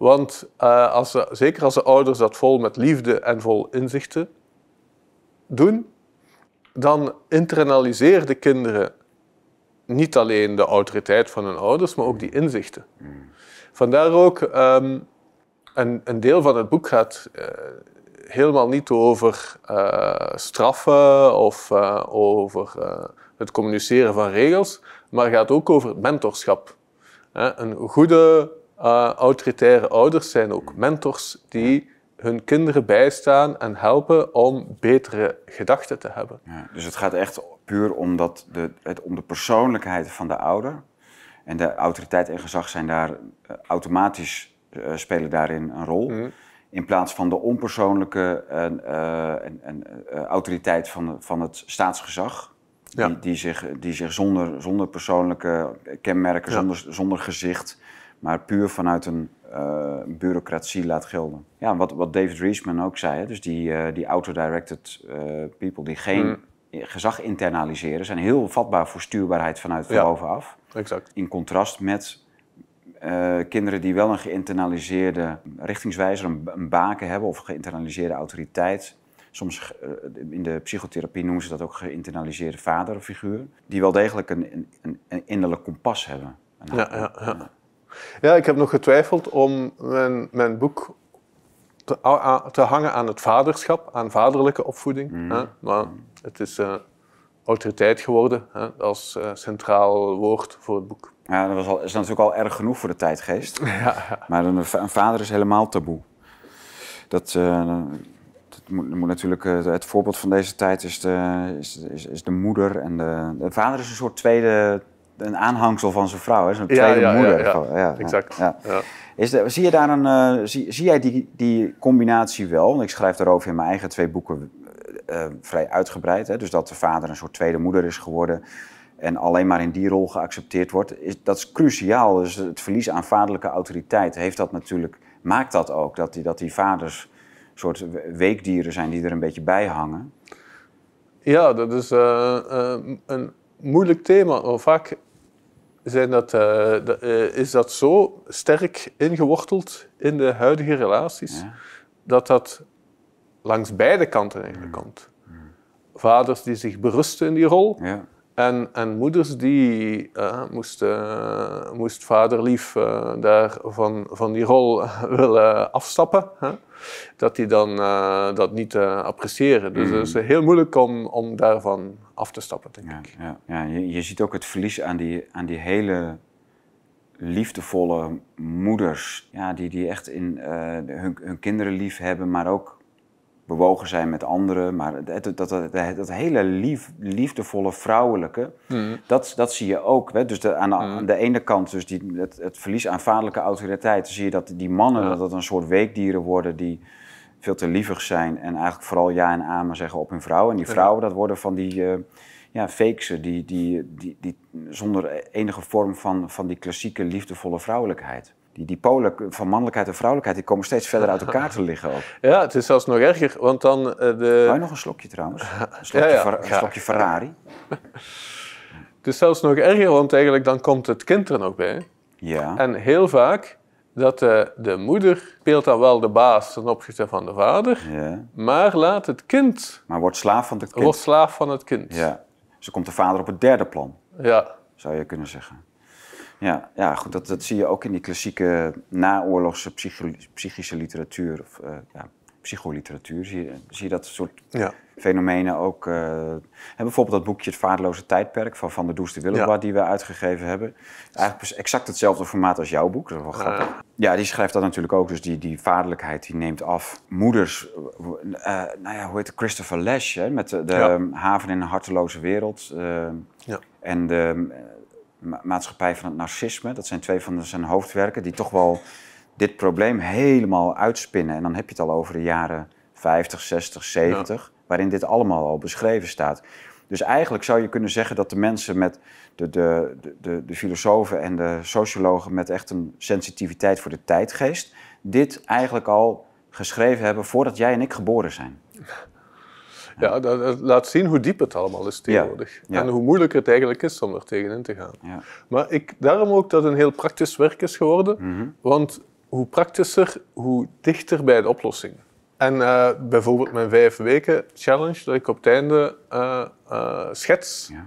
Want uh, als ze, zeker als de ouders dat vol met liefde en vol inzichten doen, dan internaliseren de kinderen niet alleen de autoriteit van hun ouders, maar ook die inzichten. Vandaar ook, um, een, een, deel van het boek gaat uh, helemaal niet over uh, straffen of uh, over het communiceren van regels, maar gaat ook over mentorschap. Een goede uh, autoritaire ouders zijn ook mentors die hun kinderen bijstaan en helpen om betere gedachten te hebben. Ja, dus het gaat echt puur om, dat de, het, om de persoonlijkheid van de ouder. En de autoriteit en gezag zijn daar uh, automatisch uh, spelen daarin een rol. Mm. In plaats van de onpersoonlijke en, en, autoriteit van, van het staatsgezag. Ja. Die, die, zich, die zich zonder, zonder persoonlijke kenmerken, ja. zonder, zonder gezicht maar puur vanuit een uh, bureaucratie laat gelden. Ja, wat, wat David Reisman ook zei, hè, dus die, uh, die auto-directed uh, people die geen mm. gezag internaliseren, zijn heel vatbaar voor stuurbaarheid vanuit ja. bovenaf. Exact. In contrast met kinderen die wel een geïnternaliseerde richtingswijzer, een, een baken hebben of geïnternaliseerde autoriteit. Soms in de psychotherapie noemen ze dat ook geïnternaliseerde vaderfiguur. Die wel degelijk een, een, een innerlijk kompas hebben. ja, ja, ja. Ja, ik heb nog getwijfeld om mijn, mijn boek te, te, hangen aan het vaderschap, aan vaderlijke opvoeding. Mm. Hè? Maar het is uh, autoriteit geworden hè? als uh, centraal woord voor het boek. Ja, dat was al, is natuurlijk al erg genoeg voor de tijdgeest. Ja, ja. Maar een, een, vader is helemaal taboe. Dat, uh, dat moet, moet natuurlijk, eh, het voorbeeld van deze tijd is de, is, is, is de moeder. En de, de vader is een soort tweede, een aanhangsel van zijn vrouw. Zo'n Ja, tweede ja, ja, moeder. ja. Ja, Exact. Is de, zie je daar een, eh, zie, zie jij die, die combinatie wel? Want ik schrijf daarover in mijn eigen twee boeken eh, eh, vrij uitgebreid. Hè? Dus dat de vader een soort tweede moeder is geworden en alleen maar in die rol geaccepteerd wordt. Is, dat is cruciaal. Dus het verlies aan vaderlijke autoriteit heeft dat natuurlijk, maakt dat ook. Dat die, dat die vaders soort weekdieren zijn die er een beetje bij hangen. Ja, dat is een moeilijk thema. Vaak zijn dat, eh, eh, is dat zo sterk ingeworteld in de huidige relaties, Ja. dat dat langs beide kanten eigenlijk komt. Vaders die zich berusten in die rol Ja. en, en moeders die eh, moest, eh, moest vaderlief daar van, van die rol willen afstappen. Hè? Dat die dan dat niet appreciëren. Dus het is heel moeilijk om, om daarvan af te stappen, denk Ja, ik. ja, ja. Je, je ziet ook het verlies aan die, aan die hele liefdevolle moeders. Ja, die, die echt in, eh, hun, hun kinderen lief hebben, maar ook bewogen zijn met anderen. Maar dat, dat, dat, dat hele lief, liefdevolle vrouwelijke, dat, dat zie je ook. Hè? Dus de, aan, de, aan de ene kant dus die, het, het verlies aan vaderlijke autoriteit. Zie je dat die mannen Ja. dat dat een soort weekdieren worden die veel te lievig zijn en eigenlijk vooral ja en amen zeggen op hun vrouw. En die vrouwen, dat worden van die eh ja, fakesen, die, die, die, die zonder enige vorm van, van die klassieke liefdevolle vrouwelijkheid. Die, die polen van mannelijkheid en vrouwelijkheid, die komen steeds verder uit elkaar te liggen ook. Ja, het is zelfs nog erger, want dan Wil de, je nog een slokje trouwens? Een slokje, Ja, ja, Fer- een graag. slokje Ferrari? het is zelfs nog erger, want eigenlijk dan komt het kind er nog bij. Ja. En heel vaak dat de, de moeder speelt dan wel de baas ten opzichte van de vader, ja. maar laat het kind, Maar wordt slaaf van het kind. wordt slaaf van het kind. Ja. Zo komt de vader op het derde plan. Ja. zou je kunnen zeggen. Ja, ja goed, dat, dat zie je ook in die klassieke naoorlogse psychische literatuur, of eh, ja, psycholiteratuur, zie je, zie je dat soort Ja. fenomenen ook. eh, en bijvoorbeeld dat boekje Het Vaardeloze Tijdperk van Van der Does de Willebad, Ja. die we uitgegeven hebben. Eigenlijk exact hetzelfde formaat als jouw boek, dat is wel grappig. Ja, die schrijft dat natuurlijk ook, dus die, die vaderlijkheid die neemt af. Moeders, eh, nou ja, hoe heet het, Christopher Lash, hè, met de, de Ja. haven in een harteloze wereld. eh, Ja. en de ma- maatschappij van het narcisme. Dat zijn twee van zijn hoofdwerken die toch wel dit probleem helemaal uitspinnen. En dan heb je het al over de jaren 50, 60, 70, waarin dit allemaal al beschreven staat. Dus eigenlijk zou je kunnen zeggen dat de mensen met de, de, de, de, filosofen en de sociologen met echt een sensitiviteit voor de tijdgeest, dit eigenlijk al geschreven hebben voordat jij en ik geboren zijn. Ja, dat, laat zien hoe diep het allemaal is tegenwoordig. Ja. En hoe moeilijk het eigenlijk is om er tegenin te gaan. Ja. Maar ik, daarom ook dat het een heel praktisch werk is geworden. Mhm. Want hoe praktischer, hoe dichter bij de oplossing. En eh, bijvoorbeeld mijn vijf weken challenge, dat ik op het einde eh, eh, schets, Ja.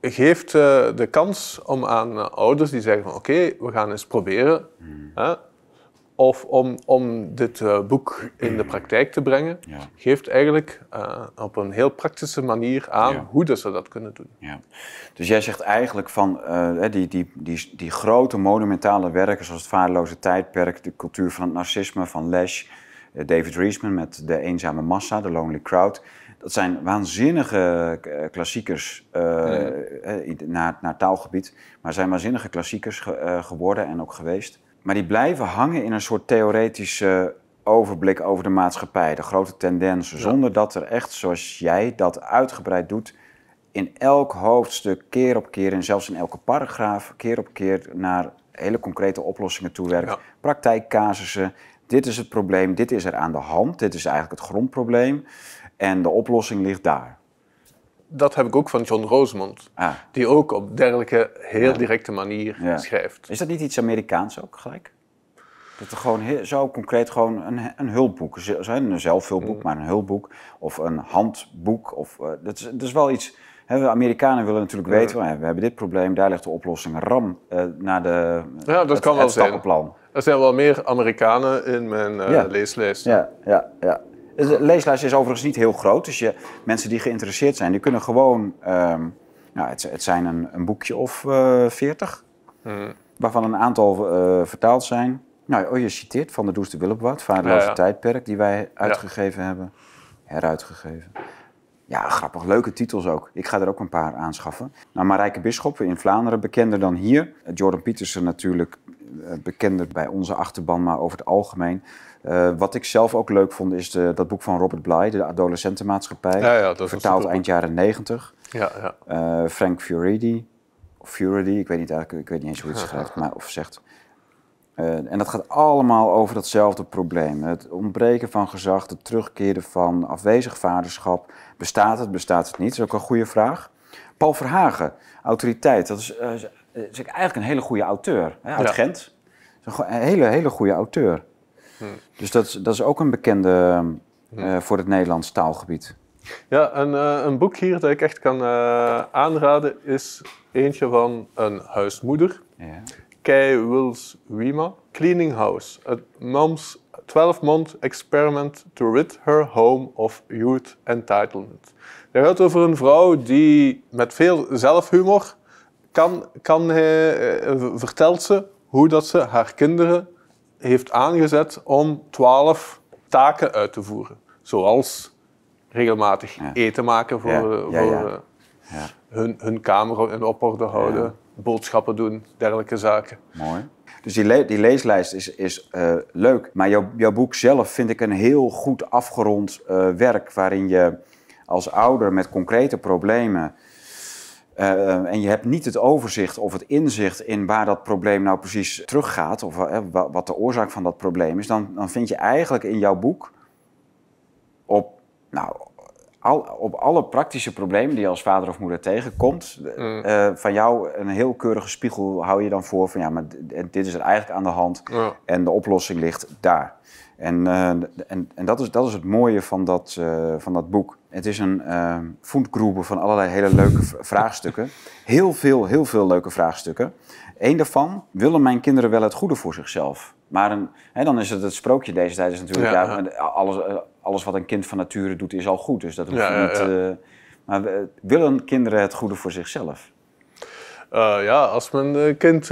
geeft de kans om aan ouders die zeggen van oké, we gaan eens proberen. Mhm. Of om, om dit eh, boek in de praktijk te brengen, Ja. geeft eigenlijk eh, op een heel praktische manier aan Ja. hoe dat ze dat kunnen doen. Ja. Dus jij zegt eigenlijk van eh, die, die, die, die grote monumentale werken zoals het Vaardeloze Tijdperk, de cultuur van het narcisme van Lesch, David Reesman met De Eenzame Massa, The Lonely Crowd. Dat zijn waanzinnige klassiekers naar, naar taalgebied, maar zijn waanzinnige klassiekers ge- geworden en ook geweest. Maar die blijven hangen in een soort theoretische overblik over de maatschappij, de grote tendensen, zonder dat er echt, zoals jij dat uitgebreid doet, in elk hoofdstuk keer op keer en zelfs in elke paragraaf keer op keer naar hele concrete oplossingen toe werkt. Ja. Praktijkcasussen. Dit is het probleem, dit is er aan de hand, dit is eigenlijk het grondprobleem en de oplossing ligt daar. Dat heb ik ook van John Rosemond. Ah, Die ook op dergelijke heel Ja. directe manier Ja. schrijft. is dat niet iets Amerikaans ook gelijk? Dat er gewoon heel, zo concreet gewoon een, een hulpboek, een zelfhulpboek, Mm. maar een hulpboek of een handboek. Of, eh, dat, is, dat is wel iets. Hè, we Amerikanen willen natuurlijk Ja. weten, van, ja, we hebben dit probleem, daar ligt de oplossing. Ram eh, naar de, Ja, dat het, kan wel het zijn. stappenplan. Er zijn wel meer Amerikanen in mijn eh, Ja. leeslijst. Ja, ja, ja. De leeslijst is overigens niet heel groot. Dus je, mensen die geïnteresseerd zijn, die kunnen gewoon... ehm, nou, het, het zijn een, een boekje of eh, veertig. Hmm. Waarvan een aantal eh, vertaald zijn. Nou, oh, je citeert Van Does de Vaderlandse Ja, ja. Tijdperk, die wij uitgegeven hebben. Heruitgegeven. Ja, grappig. Leuke titels ook. Ik ga er ook een paar aanschaffen. Nou, Marijke Bisschop in Vlaanderen, bekender dan hier. Jordan Peterson natuurlijk eh, bekender bij onze achterban, maar over het algemeen. Eh, wat ik zelf ook leuk vond, is de, dat boek van Robert Bly, De Adolescentenmaatschappij. Ja, ja, dat vertaald eind jaren negentig. Ja, ja. Eh, Frank Furedi, of Furedi, ik weet niet eigenlijk, ik weet niet eens hoe het schrijft, maar of zegt. Eh, en dat gaat allemaal over datzelfde probleem. Het ontbreken van gezag, het terugkeren van afwezig vaderschap. Bestaat het, bestaat het niet? Dat is ook een goede vraag. Paul Verhagen, autoriteit. Dat is, is eigenlijk een hele goede auteur. Hè, uit. Gent. Is een hele, hele goede auteur. Dus dat is, dat is ook een bekende eh, voor het Nederlands taalgebied. Ja, en eh, een boek hier dat ik echt kan eh, aanraden is eentje van een huismoeder, Ja. Kei Wills Wima, Cleaning House, a mom's 12-month experiment to rid her home of youth entitlement. Het gaat over een vrouw die met veel zelfhumor kan, kan eh, vertelt ze hoe dat ze haar kinderen heeft aangezet om 12 taken uit te voeren. Zoals regelmatig Ja. eten maken voor, eh, voor eh, Ja, hun, hun kamer in orde houden, boodschappen doen, dergelijke zaken. mooi. Dus die, le- die leeslijst is, is eh, leuk. Maar jouw, jouw boek zelf vind ik een heel goed afgerond werk. Waarin je als ouder met concrete problemen. Eh, en je hebt niet het overzicht of het inzicht in waar dat probleem nou precies teruggaat. Of eh, wa- wat de oorzaak van dat probleem is. Dan, dan vind je eigenlijk in jouw boek op, nou, al, op alle praktische problemen die je als vader of moeder tegenkomt. eh, van jou een heel keurige spiegel hou je dan voor van ja, maar dit is er eigenlijk aan de hand. Ja. En de oplossing ligt daar. En, eh, en, en dat, is, dat is het mooie van dat, eh, van dat boek. Het is een uh, voetgroepen van allerlei hele leuke vraagstukken. Heel veel, heel veel leuke vraagstukken. Eén daarvan, willen mijn kinderen wel het goede voor zichzelf? Maar een, hè, dan is het het sprookje deze tijd is natuurlijk... Ja, alles, alles wat een kind van nature doet is al goed. Dus dat hoeft Ja, niet... maar willen kinderen het goede voor zichzelf? Ja, als mijn kind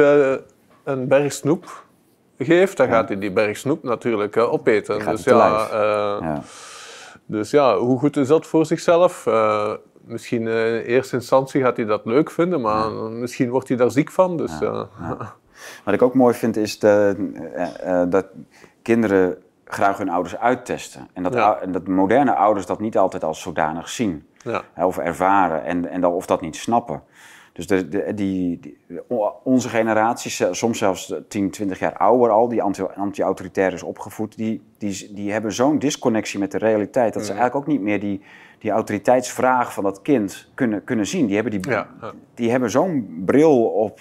een berg snoep geeft, dan gaat hij die berg snoep natuurlijk eh, opeten. Dus ja, eh, Ja. dus ja, hoe goed is dat voor zichzelf? Eh, misschien in eerste instantie gaat hij dat leuk vinden, maar misschien wordt hij daar ziek van. Dus, Ja, Wat ik ook mooi vind is de, dat kinderen graag hun ouders uittesten. En dat, Ja. en dat moderne ouders dat niet altijd als zodanig zien. ja. hè, Of ervaren en, en dan, of dat niet snappen. Dus de, de- die, onze generatie, ze- soms zelfs 10, 20 jaar ouder al, die anti- anti-autoritair is opgevoed, die, die, die hebben zo'n disconnectie met de realiteit. Dat ze eigenlijk ook niet meer die, die autoriteitsvraag van dat kind kunnen, kunnen zien. Die hebben, die, Ja, die hebben zo'n bril op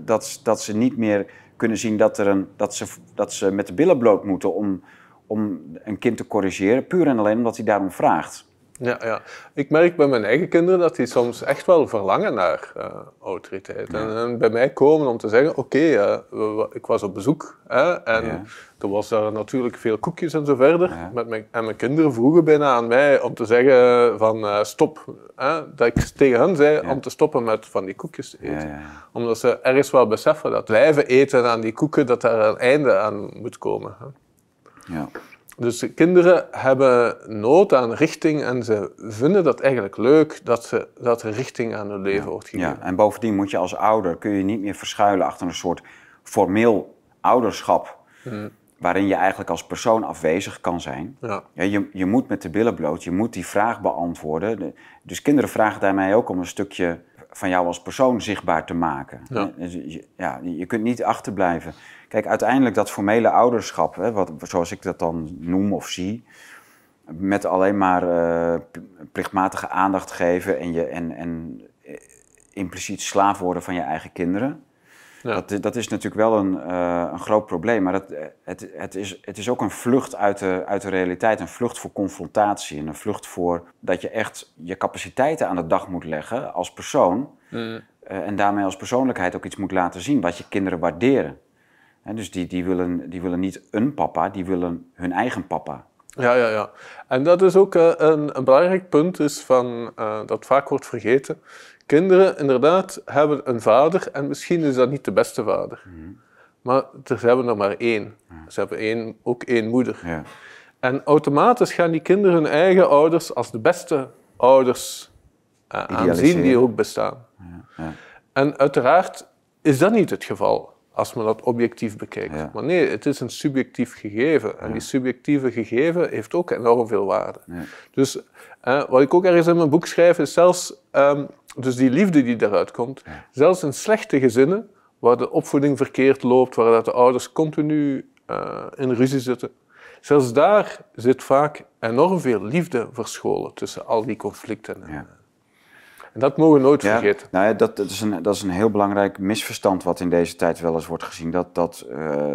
dat, dat ze niet meer kunnen zien dat, er een, dat, ze, dat ze met de billen bloot moeten om, om een kind te corrigeren. Puur en alleen omdat hij daarom vraagt. Ja, ja. Ik merk bij mijn eigen kinderen dat die soms echt wel verlangen naar eh, autoriteit. En, en bij mij komen om te zeggen, oké, eh, ik was op bezoek hè, en Ja. er was daar natuurlijk veel koekjes en zo verder. Ja. Met mijn, en mijn kinderen vroegen bijna aan mij om te zeggen van eh, stop. Hè, dat ik tegen hen zei om te stoppen met van die koekjes te eten. Omdat ze ergens wel beseffen dat blijven eten aan die koeken, dat daar een einde aan moet komen. Hè. Ja. Dus de kinderen hebben nood aan richting en ze vinden dat eigenlijk leuk dat, ze, dat er richting aan hun leven wordt gegeven. Ja, en bovendien moet je als ouder kun je niet meer verschuilen achter een soort formeel ouderschap. Waarin je eigenlijk als persoon afwezig kan zijn. Ja. Ja, je, je moet met de billen bloot, je moet die vraag beantwoorden. De- dus kinderen vragen daarmee ook om een stukje van jou als persoon zichtbaar te maken. Ja. Dus ja, je kunt niet achterblijven. Kijk, uiteindelijk dat formele ouderschap, hè, wat, zoals ik dat dan noem of zie, met alleen maar p- plichtmatige aandacht geven en, je, en, en eh, impliciet slaaf worden van je eigen kinderen. Ja. Dat, is- dat is natuurlijk wel een, eh, een groot probleem, maar dat, het, het, is, het is ook een vlucht uit de, uit de realiteit, een vlucht voor confrontatie en een vlucht voor dat je echt je capaciteiten aan de dag moet leggen als persoon Mm. en daarmee als persoonlijkheid ook iets moet laten zien wat je kinderen waarderen. Hè, dus die, die, willen, die willen niet een papa, die willen hun eigen papa. Ja, ja, ja. En dat is ook eh, een, een belangrijk punt is van, eh, dat vaak wordt vergeten. Kinderen inderdaad hebben een vader en misschien is dat niet de beste vader. maar ze hebben er maar één. Ze hebben één, ook één moeder. Ja. En automatisch gaan die kinderen hun eigen ouders als de beste ouders uh, aanzien die ook bestaan. Ja, ja. En uiteraard is dat niet het geval als men dat objectief bekijkt. Maar nee, het is een subjectief gegeven. En die subjectieve gegeven heeft ook enorm veel waarde. Dus uh, wat ik ook ergens in mijn boek schrijf, is zelfs um, dus die liefde die daaruit komt, zelfs in slechte gezinnen, waar de opvoeding verkeerd loopt, waar dat de ouders continu uh, in ruzie zitten, zelfs daar zit vaak enorm veel liefde verscholen tussen al die conflicten. En dat mogen we nooit vergeten. Nou ja, dat, dat, is een, dat is een heel belangrijk misverstand wat in deze tijd wel eens wordt gezien. Dat, dat uh,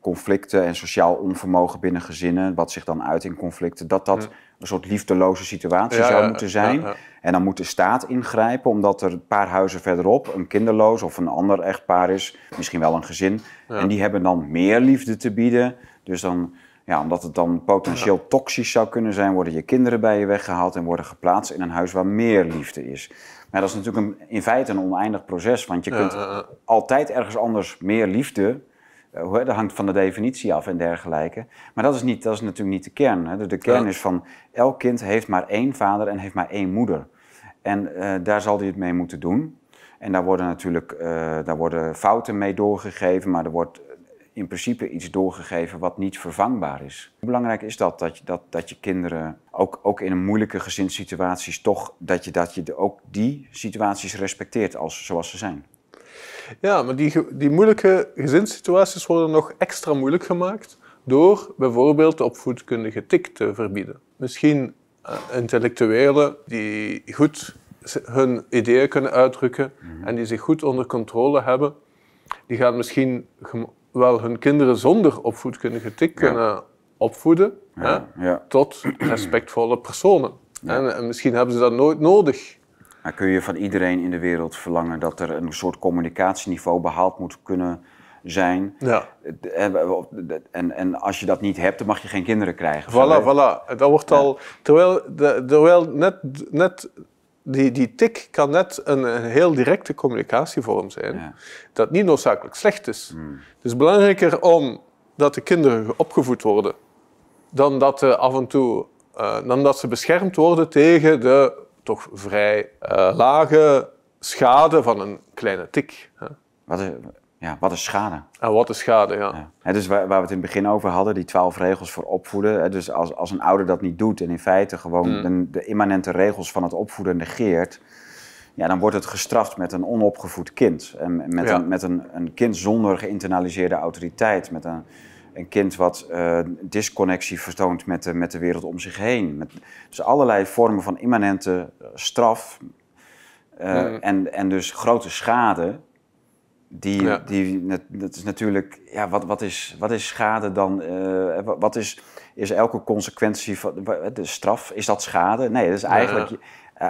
conflicten en sociaal onvermogen binnen gezinnen, wat zich dan uit in conflicten, dat dat een soort liefdeloze situatie zou moeten zijn. En dan moet de staat ingrijpen, omdat er een paar huizen verderop een kinderloos of een ander echtpaar is, misschien wel een gezin. En die hebben dan meer liefde te bieden. Dus dan ja, omdat het dan potentieel toxisch zou kunnen zijn, worden je kinderen bij je weggehaald en worden geplaatst in een huis waar meer liefde is. Maar dat is natuurlijk een, in feite een oneindig proces, want je kunt altijd ergens anders meer liefde. Uh, dat hangt van de definitie af en dergelijke. Maar dat is, niet, dat is natuurlijk niet de kern. Hè. De, kern is van elk kind heeft maar één vader en heeft maar één moeder. En uh, daar zal hij het mee moeten doen. En daar worden natuurlijk uh, daar worden fouten mee doorgegeven, maar er wordt in principe iets doorgegeven wat niet vervangbaar is. Hoe belangrijk is dat, dat je, dat, dat je kinderen, ook, ook in een moeilijke gezinssituaties, toch dat je, dat je ook die situaties respecteert als, zoals ze zijn? Ja, maar die, die moeilijke gezinssituaties worden nog extra moeilijk gemaakt door bijvoorbeeld de opvoedkundige tik te verbieden. Misschien uh, intellectuelen die goed hun ideeën kunnen uitdrukken mhm. en die zich goed onder controle hebben, die gaan misschien wel hun kinderen zonder opvoedkundige tik kunnen opvoeden ja. Hè, tot respectvolle personen. En, misschien hebben ze dat nooit nodig. Maar kun je van iedereen in de wereld verlangen dat er een soort communicatieniveau behaald moet kunnen zijn? Ja. En, en als je dat niet hebt, dan mag je geen kinderen krijgen. Voilà, voilà. Dat wordt al... Terwijl, de, terwijl net, net die, die tik kan net een, een heel directe communicatievorm zijn, dat niet noodzakelijk slecht is. Hmm. Het is belangrijker om dat de kinderen opgevoed worden, dan dat, ze af en toe, uh, dan dat ze beschermd worden tegen de toch vrij uh, lage schade van een kleine tik. Wat is, ja, wat is schade? En wat is schade, ja. ja. dus waar, waar, we het in het begin over hadden, die twaalf regels voor opvoeden. Dus als, als een ouder dat niet doet en in feite gewoon mm. de, de, immanente regels van het opvoeden negeert, ja, dan wordt het gestraft met een onopgevoed kind. En met, een, met een, een kind zonder geïnternaliseerde autoriteit. Met een, een kind wat uh, disconnectie vertoont met de, met de wereld om zich heen. Met, dus allerlei vormen van immanente straf. Uh, mm. en, en dus grote schade die, die, dat is natuurlijk, ja, wat, wat, is, wat is schade dan? Uh, wat is, is elke consequentie van de straf? Is dat schade? Nee, dat is eigenlijk, uh,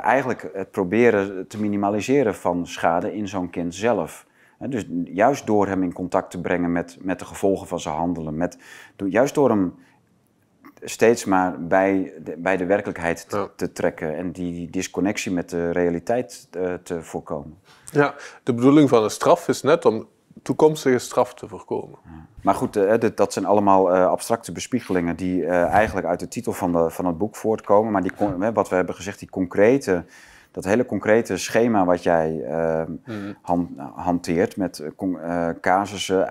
eigenlijk het proberen te minimaliseren van schade in zo'n kind zelf. dus juist door hem in contact te brengen met, met de gevolgen van zijn handelen, met, juist door hem steeds maar bij de, bij de werkelijkheid te, te trekken en die disconnectie met de realiteit uh, te voorkomen. Ja, de bedoeling van een straf is net om toekomstige straf te voorkomen. Maar goed, uh, dat zijn allemaal uh, abstracte bespiegelingen die eigenlijk uit de titel van, de, van het boek voortkomen. Maar die, wat we hebben gezegd, die concrete dat hele concrete schema wat jij uh, hanteert met uh, casussen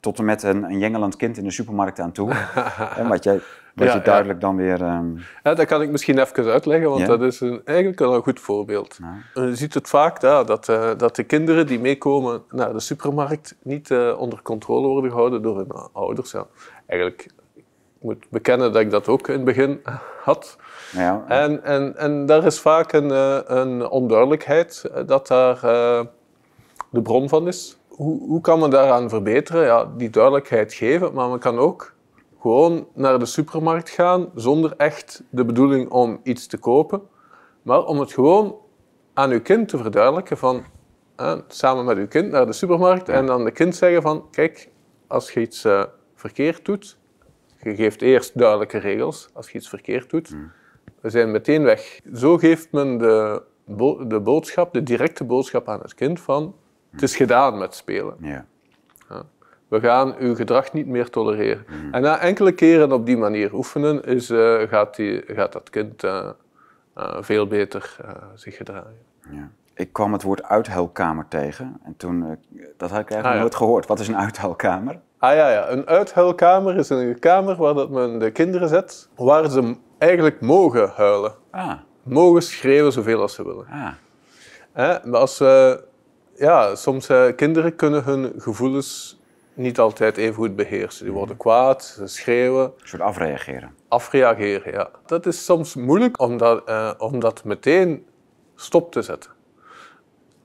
tot en met een, een jengelend kind in de supermarkt aan toe. en wat jij dat je duidelijk dan weer... Um... Ja, dat kan ik misschien even uitleggen, want dat is een, eigenlijk wel een goed voorbeeld. Je ziet het vaak ja, dat, uh, dat de kinderen die meekomen naar de supermarkt niet uh, onder controle worden gehouden door hun ouders. Ja. Eigenlijk, ik moet bekennen dat ik dat ook in het begin had. Ja. En, en, en daar is vaak een, een onduidelijkheid dat daar de bron van is. Hoe, hoe kan men daaraan verbeteren? Ja, die duidelijkheid geven, maar men kan ook gewoon naar de supermarkt gaan zonder echt de bedoeling om iets te kopen, maar om het gewoon aan uw kind te verduidelijken van samen met uw kind naar de supermarkt en dan de kind zeggen van kijk, als je iets uh, verkeerd doet, je geeft eerst duidelijke regels als je iets verkeerd doet, we zijn meteen weg. Zo geeft men de, de boodschap, de directe boodschap aan het kind van het is gedaan met spelen. Ja. We gaan uw gedrag niet meer tolereren. En na enkele keren op die manier oefenen, is, eh, gaat, die, gaat dat kind eh, eh, veel beter eh, zich gedragen. Ja. Ik kwam het woord uithuilkamer tegen en toen, eh, dat had ik eigenlijk Ah, ja. nooit gehoord. Wat is een uithuilkamer? Ah ja, ja, een uithuilkamer is een kamer waar dat men de kinderen zet, waar ze eigenlijk mogen huilen. Ah, Mogen schreeuwen zoveel als ze willen. ah. Hè? Maar als, eh, ja, soms eh, kinderen kunnen hun gevoelens niet altijd even goed beheersen. Die worden kwaad, ze schreeuwen, Een soort afreageren. afreageren. Ja. Dat is soms moeilijk om dat, eh, om dat meteen stop te zetten.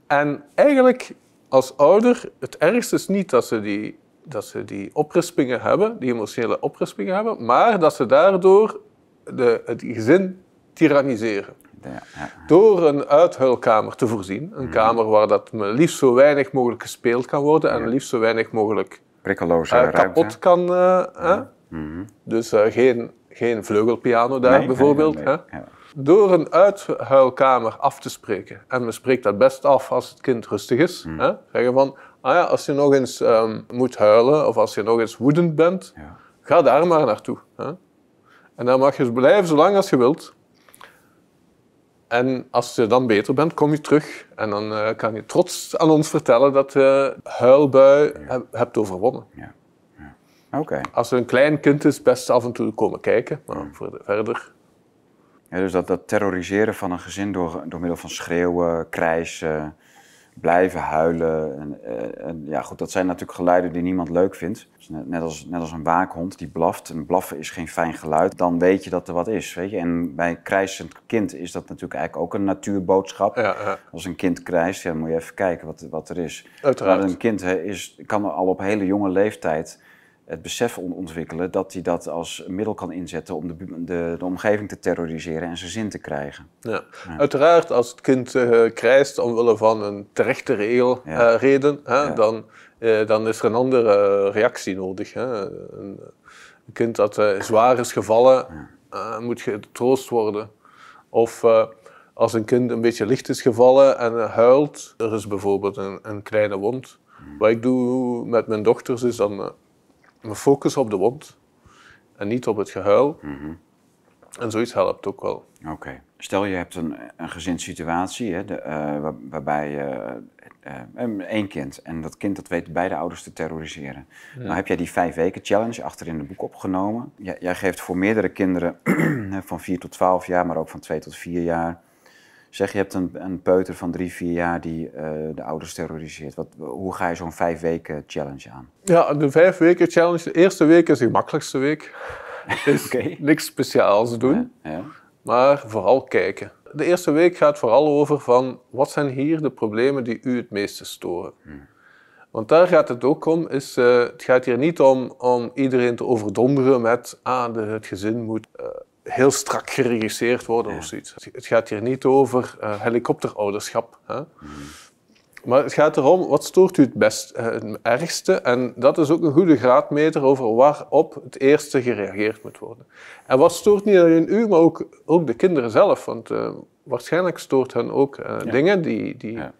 En eigenlijk als ouder, het ergste is niet dat ze die, dat ze die oprispingen hebben, die emotionele oprispingen hebben, maar dat ze daardoor de, het gezin tyranniseren. Ja, ja. Door een uithuilkamer te voorzien. Een kamer waar dat liefst zo weinig mogelijk gespeeld kan worden en liefst zo weinig mogelijk Prikkeloze eh, ruimte. kapot kan. eh, hè? Mhm. Dus eh, geen, geen vleugelpiano daar Nee, bijvoorbeeld. nee, nee, Hè? ja. Door een uithuilkamer af te spreken. En men spreekt dat best af als het kind rustig is. Hmm. Hè? Zeggen van, ah ja, als je nog eens ehm, moet huilen of als je nog eens woedend bent, Ja. ga daar maar naartoe. Hè? En dan mag je blijven zolang als je wilt. En als je dan beter bent, kom je terug. En dan eh, kan je trots aan ons vertellen dat je huilbui heb- hebt overwonnen. Oké. Als er een klein kind is, best af en toe komen kijken. Maar voor de- verder... Ja, dus dat, dat terroriseren van een gezin door, door middel van schreeuwen, krijsen, blijven huilen. En, eh, en, ja, goed, dat zijn natuurlijk geluiden die niemand leuk vindt. Dus net, net, als, net als een waakhond die blaft. En blaffen is geen fijn geluid. Dan weet je dat er wat is. Weet je? En bij een krijsend kind is dat natuurlijk eigenlijk ook een natuurboodschap. Ja, ja, Als een kind krijst, ja, dan moet je even kijken wat, wat er is. uiteraard. Maar een kind hè, is, kan al op hele jonge leeftijd het besef on- ontwikkelen dat hij dat als middel kan inzetten om de, de, de omgeving te terroriseren en zijn zin te krijgen. Ja. Uiteraard, als het kind eh krijst omwille van een terechte regel, Ja. eh, reden, hè, Ja. dan, eh, dan is er een andere reactie nodig. Hè. Een, een kind dat zwaar is gevallen, moet getroost worden. Of als een kind een beetje licht is gevallen en huilt, er is bijvoorbeeld een, een kleine wond. Wat ik doe met mijn dochters is dan me focussen op de wond en niet op het gehuil. En zoiets helpt ook wel. Oké. Stel je hebt een, een gezinssituatie hè, de, eh, waar- waarbij je eh, eh, één kind en dat kind dat weet beide ouders te terroriseren. Nou heb jij die vijf weken challenge achter in het boek opgenomen. Jij, jij geeft voor meerdere kinderen van 4 tot 12 jaar, maar ook van 2 tot 4 jaar. Zeg je hebt een, een peuter van 3, 4 jaar die eh, de ouders terroriseert. Wat, hoe ga je zo'n vijf weken challenge aan? Ja, de vijf weken challenge. De eerste week is de makkelijkste week. Is niks speciaals doen, Ja? maar vooral kijken. De eerste week gaat vooral over van wat zijn hier de problemen die u het meeste storen. Want daar gaat het ook om. Is, eh, het gaat hier niet om, om iedereen te overdonderen met ah, de, het gezin moet eh, heel strak geregisseerd worden of zoiets. Het gaat hier niet over eh, helikopterouderschap. Hè? Maar het gaat erom, wat stoort u het best, eh, het ergste? En dat is ook een goede graadmeter over waarop het eerste gereageerd moet worden. En wat stoort niet alleen u, maar ook, ook de kinderen zelf. Want eh, waarschijnlijk stoort hen ook dingen die, die, Ja.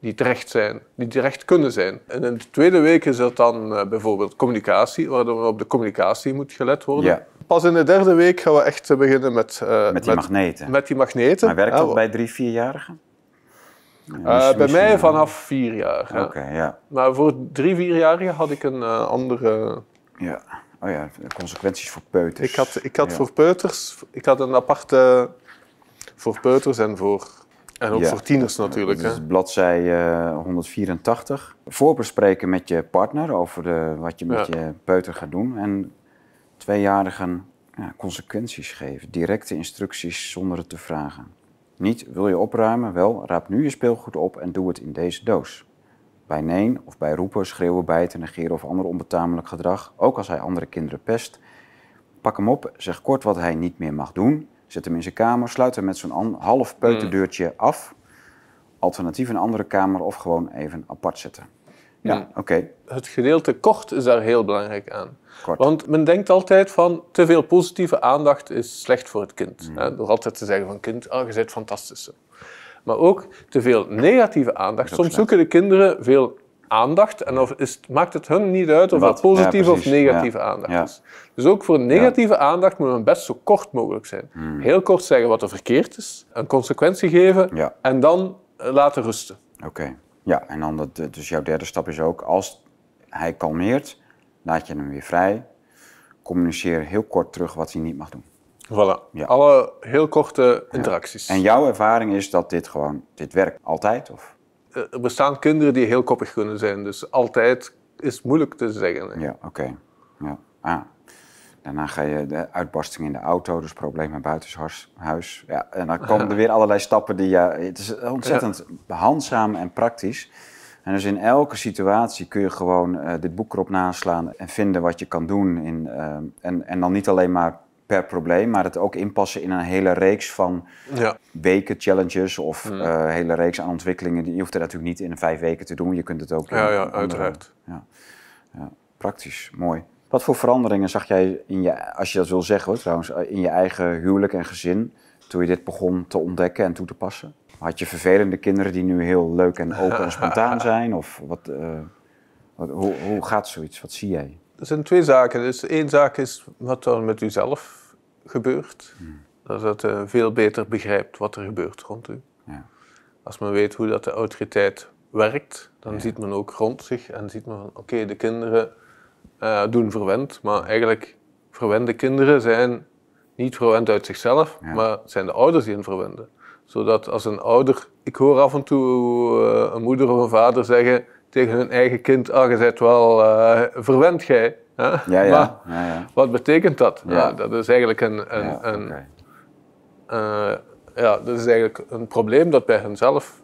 die terecht zijn, die terecht kunnen zijn. En in de tweede week is dat dan bijvoorbeeld communicatie, waardoor op de communicatie moet gelet worden. Ja. Pas in de derde week gaan we echt beginnen met, eh, Met die magneten. met die magneten. maar werkt Ja, dat bij drie, vierjarigen? Ja, eh, bij mij vanaf vier jaar. ja. Oké, ja. Maar voor drie, vierjarigen had ik een eh, andere... ja. Oh ja, de consequenties voor peuters. Ik had, ik had Ja. voor peuters, ik had een aparte voor peuters en voor, en ook Ja. voor tieners natuurlijk. Dat Hè. is bladzij eh, 184. Voorbespreken met je partner over de, wat je met Ja. je peuter gaat doen. En tweejarigen ja, consequenties geven. Directe instructies zonder het te vragen. Niet, wil je opruimen? Wel, raap nu je speelgoed op en doe het in deze doos. Bij nee of bij roepen, schreeuwen, bijten, negeren of ander onbetamelijk gedrag, ook als hij andere kinderen pest, pak hem op, zeg kort wat hij niet meer mag doen, zet hem in zijn kamer, sluit hem met zo'n half peuterdeurtje af, alternatief een andere kamer of gewoon even apart zetten. Ja, Mm. oké, Het gedeelte kort is daar heel belangrijk aan. kort. Want men denkt altijd van te veel positieve aandacht is slecht voor het kind. Mm. Hè? Door altijd te zeggen van kind, oh, je bent fantastisch. Maar ook te veel negatieve aandacht. Soms slecht. zoeken de kinderen veel aandacht. En of is, maakt het hun niet uit of het positieve Ja, of negatieve Ja. aandacht Ja. is. Dus ook voor negatieve aandacht moet men best zo kort mogelijk zijn. Hmm. Heel kort zeggen wat er verkeerd is, een consequentie geven en dan eh, laten rusten. Oké. Ja, en dan dat, dus jouw derde stap is ook, als hij kalmeert, laat je hem weer vrij. Communiceer heel kort terug wat hij niet mag doen. Voilà. Ja. Alle heel korte interacties. En jouw ervaring is dat dit gewoon, dit werkt altijd? Of? Eh, Er bestaan kinderen die heel koppig kunnen zijn, dus altijd is moeilijk te zeggen. Ja, oké. Ja. Ah. Daarna ga je de uitbarsting in de auto, dus problemen buitenshuis. Ja, en dan komen er weer allerlei stappen die je... Het is ontzettend handzaam en praktisch. En dus in elke situatie kun je gewoon eh, dit boek erop naslaan en vinden wat je kan doen. In, eh, en, en dan niet alleen maar per probleem, maar het ook inpassen in een hele reeks van Ja. weken, challenges of Mm. eh, hele reeks aan ontwikkelingen. Je hoeft het natuurlijk niet in vijf weken te doen. Je kunt het ook Ja, ja, uiteraard. Ja. ja, praktisch, mooi. Wat voor veranderingen zag jij, in je, als je dat wil zeggen hoor, trouwens, in je eigen huwelijk en gezin toen je dit begon te ontdekken en toe te passen? Had je vervelende kinderen die nu heel leuk en open en spontaan zijn? Of wat, eh, wat, hoe, hoe gaat zoiets? Wat zie jij? Er zijn twee zaken. Dus één zaak is wat er met uzelf gebeurt. Dat het eh, veel beter begrijpt wat er gebeurt rond u. Ja. Als men weet hoe dat de autoriteit werkt, dan ziet men ook rond zich en ziet men van oké, de kinderen eh, doen verwend, maar eigenlijk verwende kinderen zijn niet verwend uit zichzelf, Ja. maar het zijn de ouders die hen verwenden. Zodat als een ouder, ik hoor af en toe eh, een moeder of een vader zeggen tegen hun eigen kind, ah, je bent wel eh, verwend. Hè? Ja, ja. ja, ja. wat betekent dat? Ja. Dat is eigenlijk een, een, ja, een, ja, dat is eigenlijk een probleem dat bij henzelf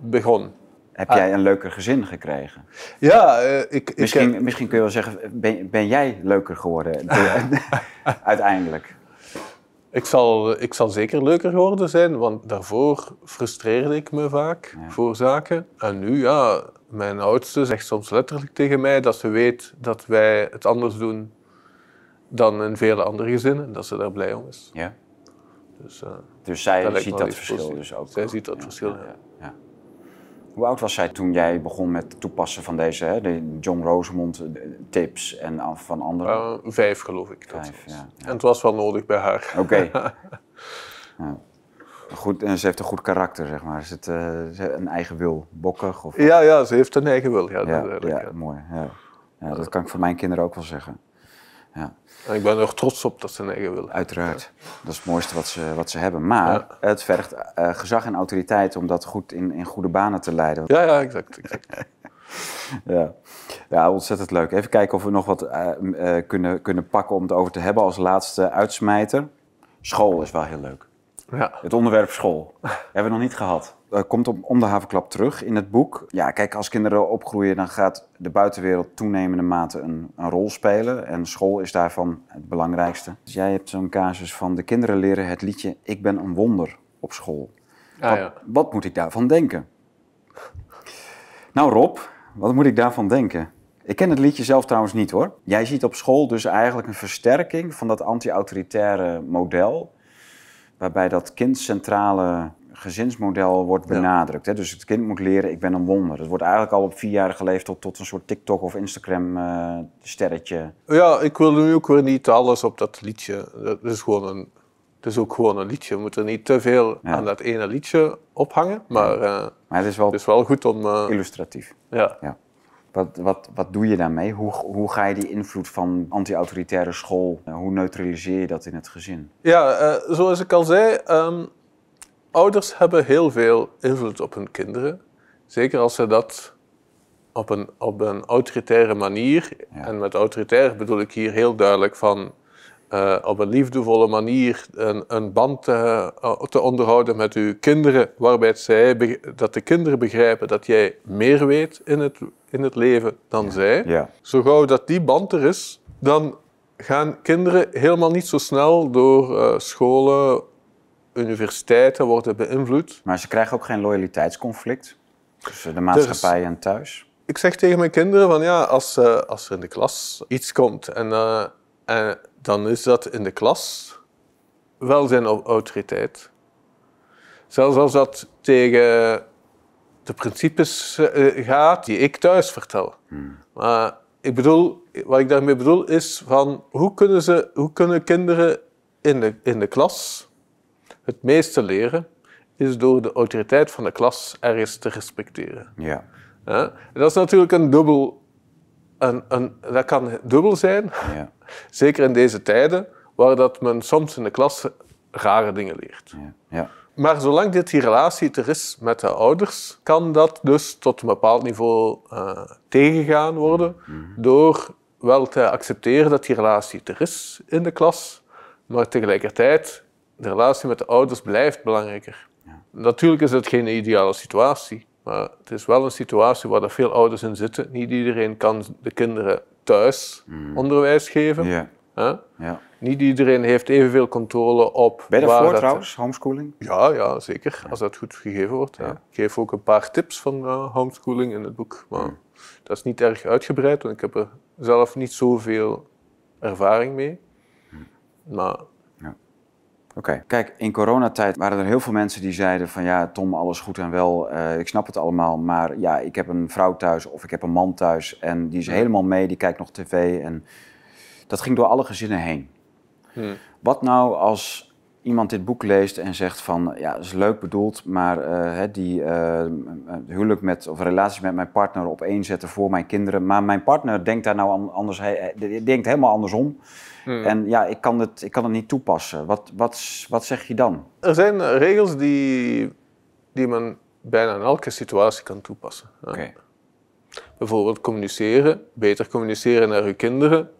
begon. Heb Ah. jij een leuker gezin gekregen? Ja, eh, ik, ik Misschien, misschien kun je wel zeggen, ben, ben jij leuker geworden uiteindelijk? Ik zal, ik zal zeker leuker geworden zijn, want daarvoor frustreerde ik me vaak Ja. voor zaken. En nu, ja, mijn oudste zegt soms letterlijk tegen mij dat ze weet dat wij het anders doen dan in vele andere gezinnen. En dat ze daar blij om is. Ja. Dus, eh, Dus zij ziet dat verschil dus ook. Zij ziet dat verschil, ja. Hoe oud was zij toen jij begon met het toepassen van deze hè, de John Rosemond eh, tips en van anderen? eh, vijf geloof ik. dat Vijf, ja, ja. En het was wel nodig bij haar. Oké. ja. Goed, en ze heeft een goed karakter, zeg maar. Is het eh, ze heeft een eigen wil, bokkig? Of, Ja, ja, ze heeft een eigen wil. Ja, dat ja, mooi. Ja. Ja, dat kan ik voor mijn kinderen ook wel zeggen. En ik ben er trots op dat ze een eigen wil. uiteraard. Dat is het mooiste wat ze, wat ze hebben. Maar Ja. het vergt eh, gezag en autoriteit om dat goed in, in goede banen te leiden. Ja, ja, exact. exact. Ja. ja, ontzettend leuk. Even kijken of we nog wat eh, eh, kunnen, kunnen pakken om het over te hebben als laatste uitsmijter. School is wel heel leuk. Ja. Het onderwerp school hebben we nog niet gehad. Dat komt om, om de havenklap terug in het boek. Ja, kijk, als kinderen opgroeien, dan gaat de buitenwereld toenemende mate een, een rol spelen. En school is daarvan het belangrijkste. Dus jij hebt zo'n casus van de kinderen leren het liedje Ik ben een wonder op school. Ah, Wat, ja. wat moet ik daarvan denken? Nou Rob, wat moet ik daarvan denken? Ik ken het liedje zelf trouwens niet hoor. Jij ziet op school dus eigenlijk een versterking van dat anti-autoritaire model. Waarbij dat kindcentrale gezinsmodel wordt Ja. benadrukt. Hè? Dus het kind moet leren, ik ben een wonder. Dat wordt eigenlijk al op vierjarige leeftijd tot een soort TikTok of Instagram eh, sterretje. Ja, ik wil nu ook weer niet alles op dat liedje. Dat is, gewoon een, het is ook gewoon een liedje. We moeten niet te veel Ja. aan dat ene liedje ophangen. Maar eh, Maar het is wel het is wel goed om... eh, illustratief. ja. Ja. Wat, wat, wat doe je daarmee? Hoe, hoe ga je die invloed van anti-autoritaire school, hoe neutraliseer je dat in het gezin? Ja, zoals ik al zei, ehm, ouders hebben heel veel invloed op hun kinderen. Zeker als ze dat op een, op een autoritaire manier, Ja. en met autoritair bedoel ik hier heel duidelijk van eh, op een liefdevolle manier een, een band te, te onderhouden met uw kinderen, waarbij zij, dat de kinderen begrijpen dat jij meer weet in het, in het leven dan zij. Ja. Zo gauw dat die band er is, dan gaan kinderen helemaal niet zo snel door eh, scholen, universiteiten worden beïnvloed. Maar ze krijgen ook geen loyaliteitsconflict tussen de maatschappij en thuis. Ik zeg tegen mijn kinderen van ja, als, eh, als er in de klas iets komt en, eh, en dan is dat in de klas wel zijn au- autoriteit. Zelfs als dat tegen de principes eh, gaat die ik thuis vertel. Maar ik bedoel, wat ik daarmee bedoel is van hoe kunnen, ze, hoe kunnen kinderen in de, in de klas het meeste leren, is door de autoriteit van de klas ergens te respecteren. Ja. Ja? Dat is natuurlijk een dubbel, een, een, dat kan dubbel zijn, Ja. zeker in deze tijden, waar dat men soms in de klas rare dingen leert. Ja. Ja. Maar zolang dit die relatie er is met de ouders, kan dat dus tot een bepaald niveau eh, tegengegaan worden door wel te accepteren dat die relatie er is in de klas, maar tegelijkertijd de relatie met de ouders blijft belangrijker. Natuurlijk is het geen ideale situatie, maar het is wel een situatie waar er veel ouders in zitten. Niet iedereen kan de kinderen thuis onderwijs geven. Ja. ja. Niet iedereen heeft evenveel controle op Ben je daarvoor trouwens, homeschooling? ja, ja, zeker. Als dat goed gegeven wordt. Ja. Ik geef ook een paar tips van eh, homeschooling in het boek. Maar dat is niet erg uitgebreid, want ik heb er zelf niet zoveel ervaring mee. Maar Oké. Kijk, in coronatijd waren er heel veel mensen die zeiden van ja, Tom, alles goed en wel. eh, ik snap het allemaal, maar ja, ik heb een vrouw thuis of ik heb een man thuis en die is helemaal mee, die kijkt nog tv. En dat ging door alle gezinnen heen. Hmm. Wat nou als iemand dit boek leest en zegt van ja, dat is leuk bedoeld, maar eh, die eh, huwelijk met of relatie met mijn partner op één zetten voor mijn kinderen, maar mijn partner denkt daar nou an- anders, hij denkt helemaal andersom. Hmm. En ja, ik kan het, ik kan het niet toepassen. Wat, wat, wat zeg je dan? er zijn regels die, die men bijna in elke situatie kan toepassen. Oké. Bijvoorbeeld communiceren, beter communiceren naar uw kinderen.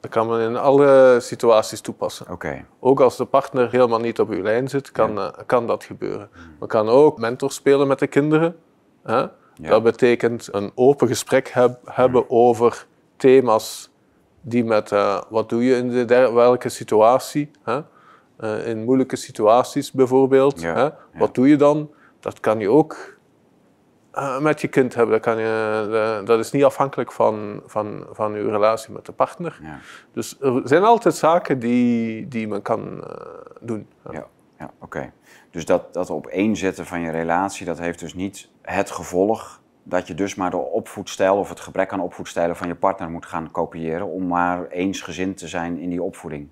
Dat kan men in alle situaties toepassen. Oké. Ook als de partner helemaal niet op uw lijn zit, kan, eh, kan dat gebeuren. Men kan ook mentor spelen met de kinderen. Hè? Dat betekent een open gesprek heb- hebben over thema's die met eh, wat doe je in de der- welke situatie. Hè? Eh, in moeilijke situaties bijvoorbeeld. Ja, Hè? ja. Wat doe je dan? Dat kan je ook eh, met je kind hebben. Dat, kan je, dat is niet afhankelijk van, van, van uw relatie met de partner. Ja. Dus er zijn altijd zaken die, die men kan doen. Ja. Ja, ja oké. Dus dat, dat opeenzetten van je relatie, dat heeft dus niet het gevolg dat je dus maar de opvoedstijl of het gebrek aan opvoedstijlen van je partner moet gaan kopiëren om maar eensgezind te zijn in die opvoeding.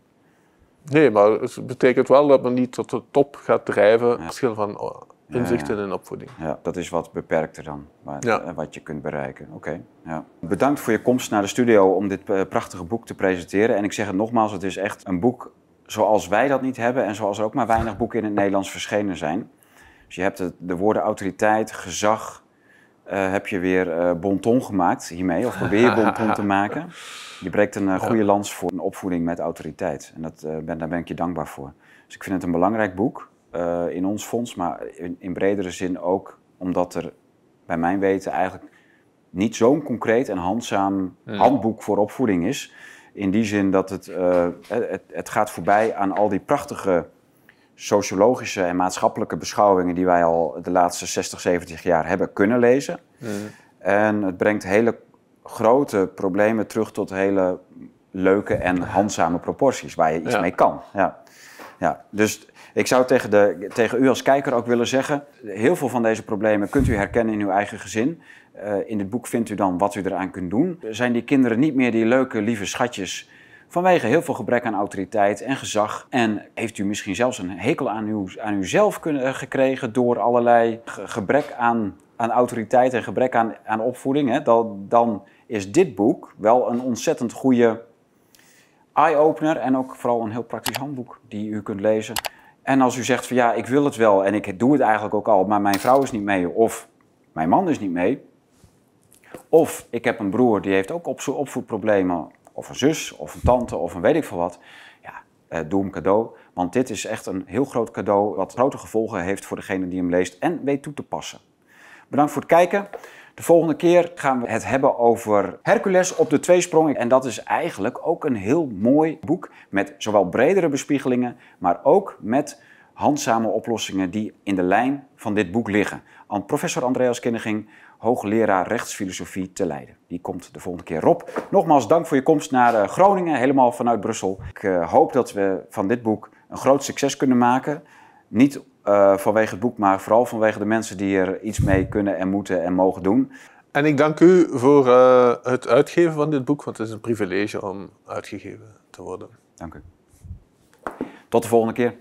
Nee, maar het betekent wel dat men niet tot de top gaat drijven. Verschil van oh, inzichten in opvoeding. Ja, dat is wat beperkter dan, wat, Ja. eh, wat je kunt bereiken. Oké. Ja. Bedankt voor je komst naar de studio om dit eh, prachtige boek te presenteren. En ik zeg het nogmaals, het is echt een boek zoals wij dat niet hebben en zoals er ook maar weinig boeken in het Nederlands verschenen zijn. Dus je hebt de, de woorden autoriteit, gezag, eh, heb je weer eh bonton gemaakt hiermee, of probeer je bonton te maken. Je breekt een eh, goede lans voor een opvoeding met autoriteit. En dat, eh, ben, daar ben ik je dankbaar voor. Dus ik vind het een belangrijk boek eh, in ons fonds, maar in, in bredere zin ook omdat er bij mijn weten eigenlijk niet zo'n concreet en handzaam handboek voor opvoeding is. In die zin dat het, eh, het, het gaat voorbij aan al die prachtige sociologische en maatschappelijke beschouwingen die wij al de laatste 60, 70 jaar hebben kunnen lezen. En het brengt hele grote problemen terug tot hele leuke en handzame proporties waar je iets Ja. mee kan. Ja. Ja, dus ik zou tegen, de, tegen u als kijker ook willen zeggen, heel veel van deze problemen kunt u herkennen in uw eigen gezin. Eh, in dit boek vindt u dan wat u eraan kunt doen. Zijn die kinderen niet meer die leuke, lieve schatjes vanwege heel veel gebrek aan autoriteit en gezag? En heeft u misschien zelfs een hekel aan, uw, aan uzelf kunnen, eh, gekregen door allerlei ge- gebrek aan, aan autoriteit en gebrek aan, aan opvoeding? Hè? Dan, dan is dit boek wel een ontzettend goede eye-opener en ook vooral een heel praktisch handboek die u kunt lezen. En als u zegt van ja, ik wil het wel en ik doe het eigenlijk ook al, maar mijn vrouw is niet mee of mijn man is niet mee. Of ik heb een broer die heeft ook opvoedproblemen, of een zus of een tante of een weet ik veel wat. Ja, eh, doe hem cadeau, want dit is echt een heel groot cadeau wat grote gevolgen heeft voor degene die hem leest en weet toe te passen. Bedankt voor het kijken. De volgende keer gaan we het hebben over Hercules op de tweesprong. En dat is eigenlijk ook een heel mooi boek met zowel bredere bespiegelingen, maar ook met handzame oplossingen die in de lijn van dit boek liggen. Aan professor Andreas Kinneging, hoogleraar rechtsfilosofie te Leiden. Die komt de volgende keer. Rob, nogmaals dank voor je komst naar eh, Groningen, helemaal vanuit Brussel. Ik eh, hoop dat we van dit boek een groot succes kunnen maken. Niet eh, vanwege het boek, maar vooral vanwege de mensen die er iets mee kunnen en moeten en mogen doen. En ik dank u voor het uitgeven van dit boek, want het is een privilege om uitgegeven te worden. Dank u. Tot de volgende keer.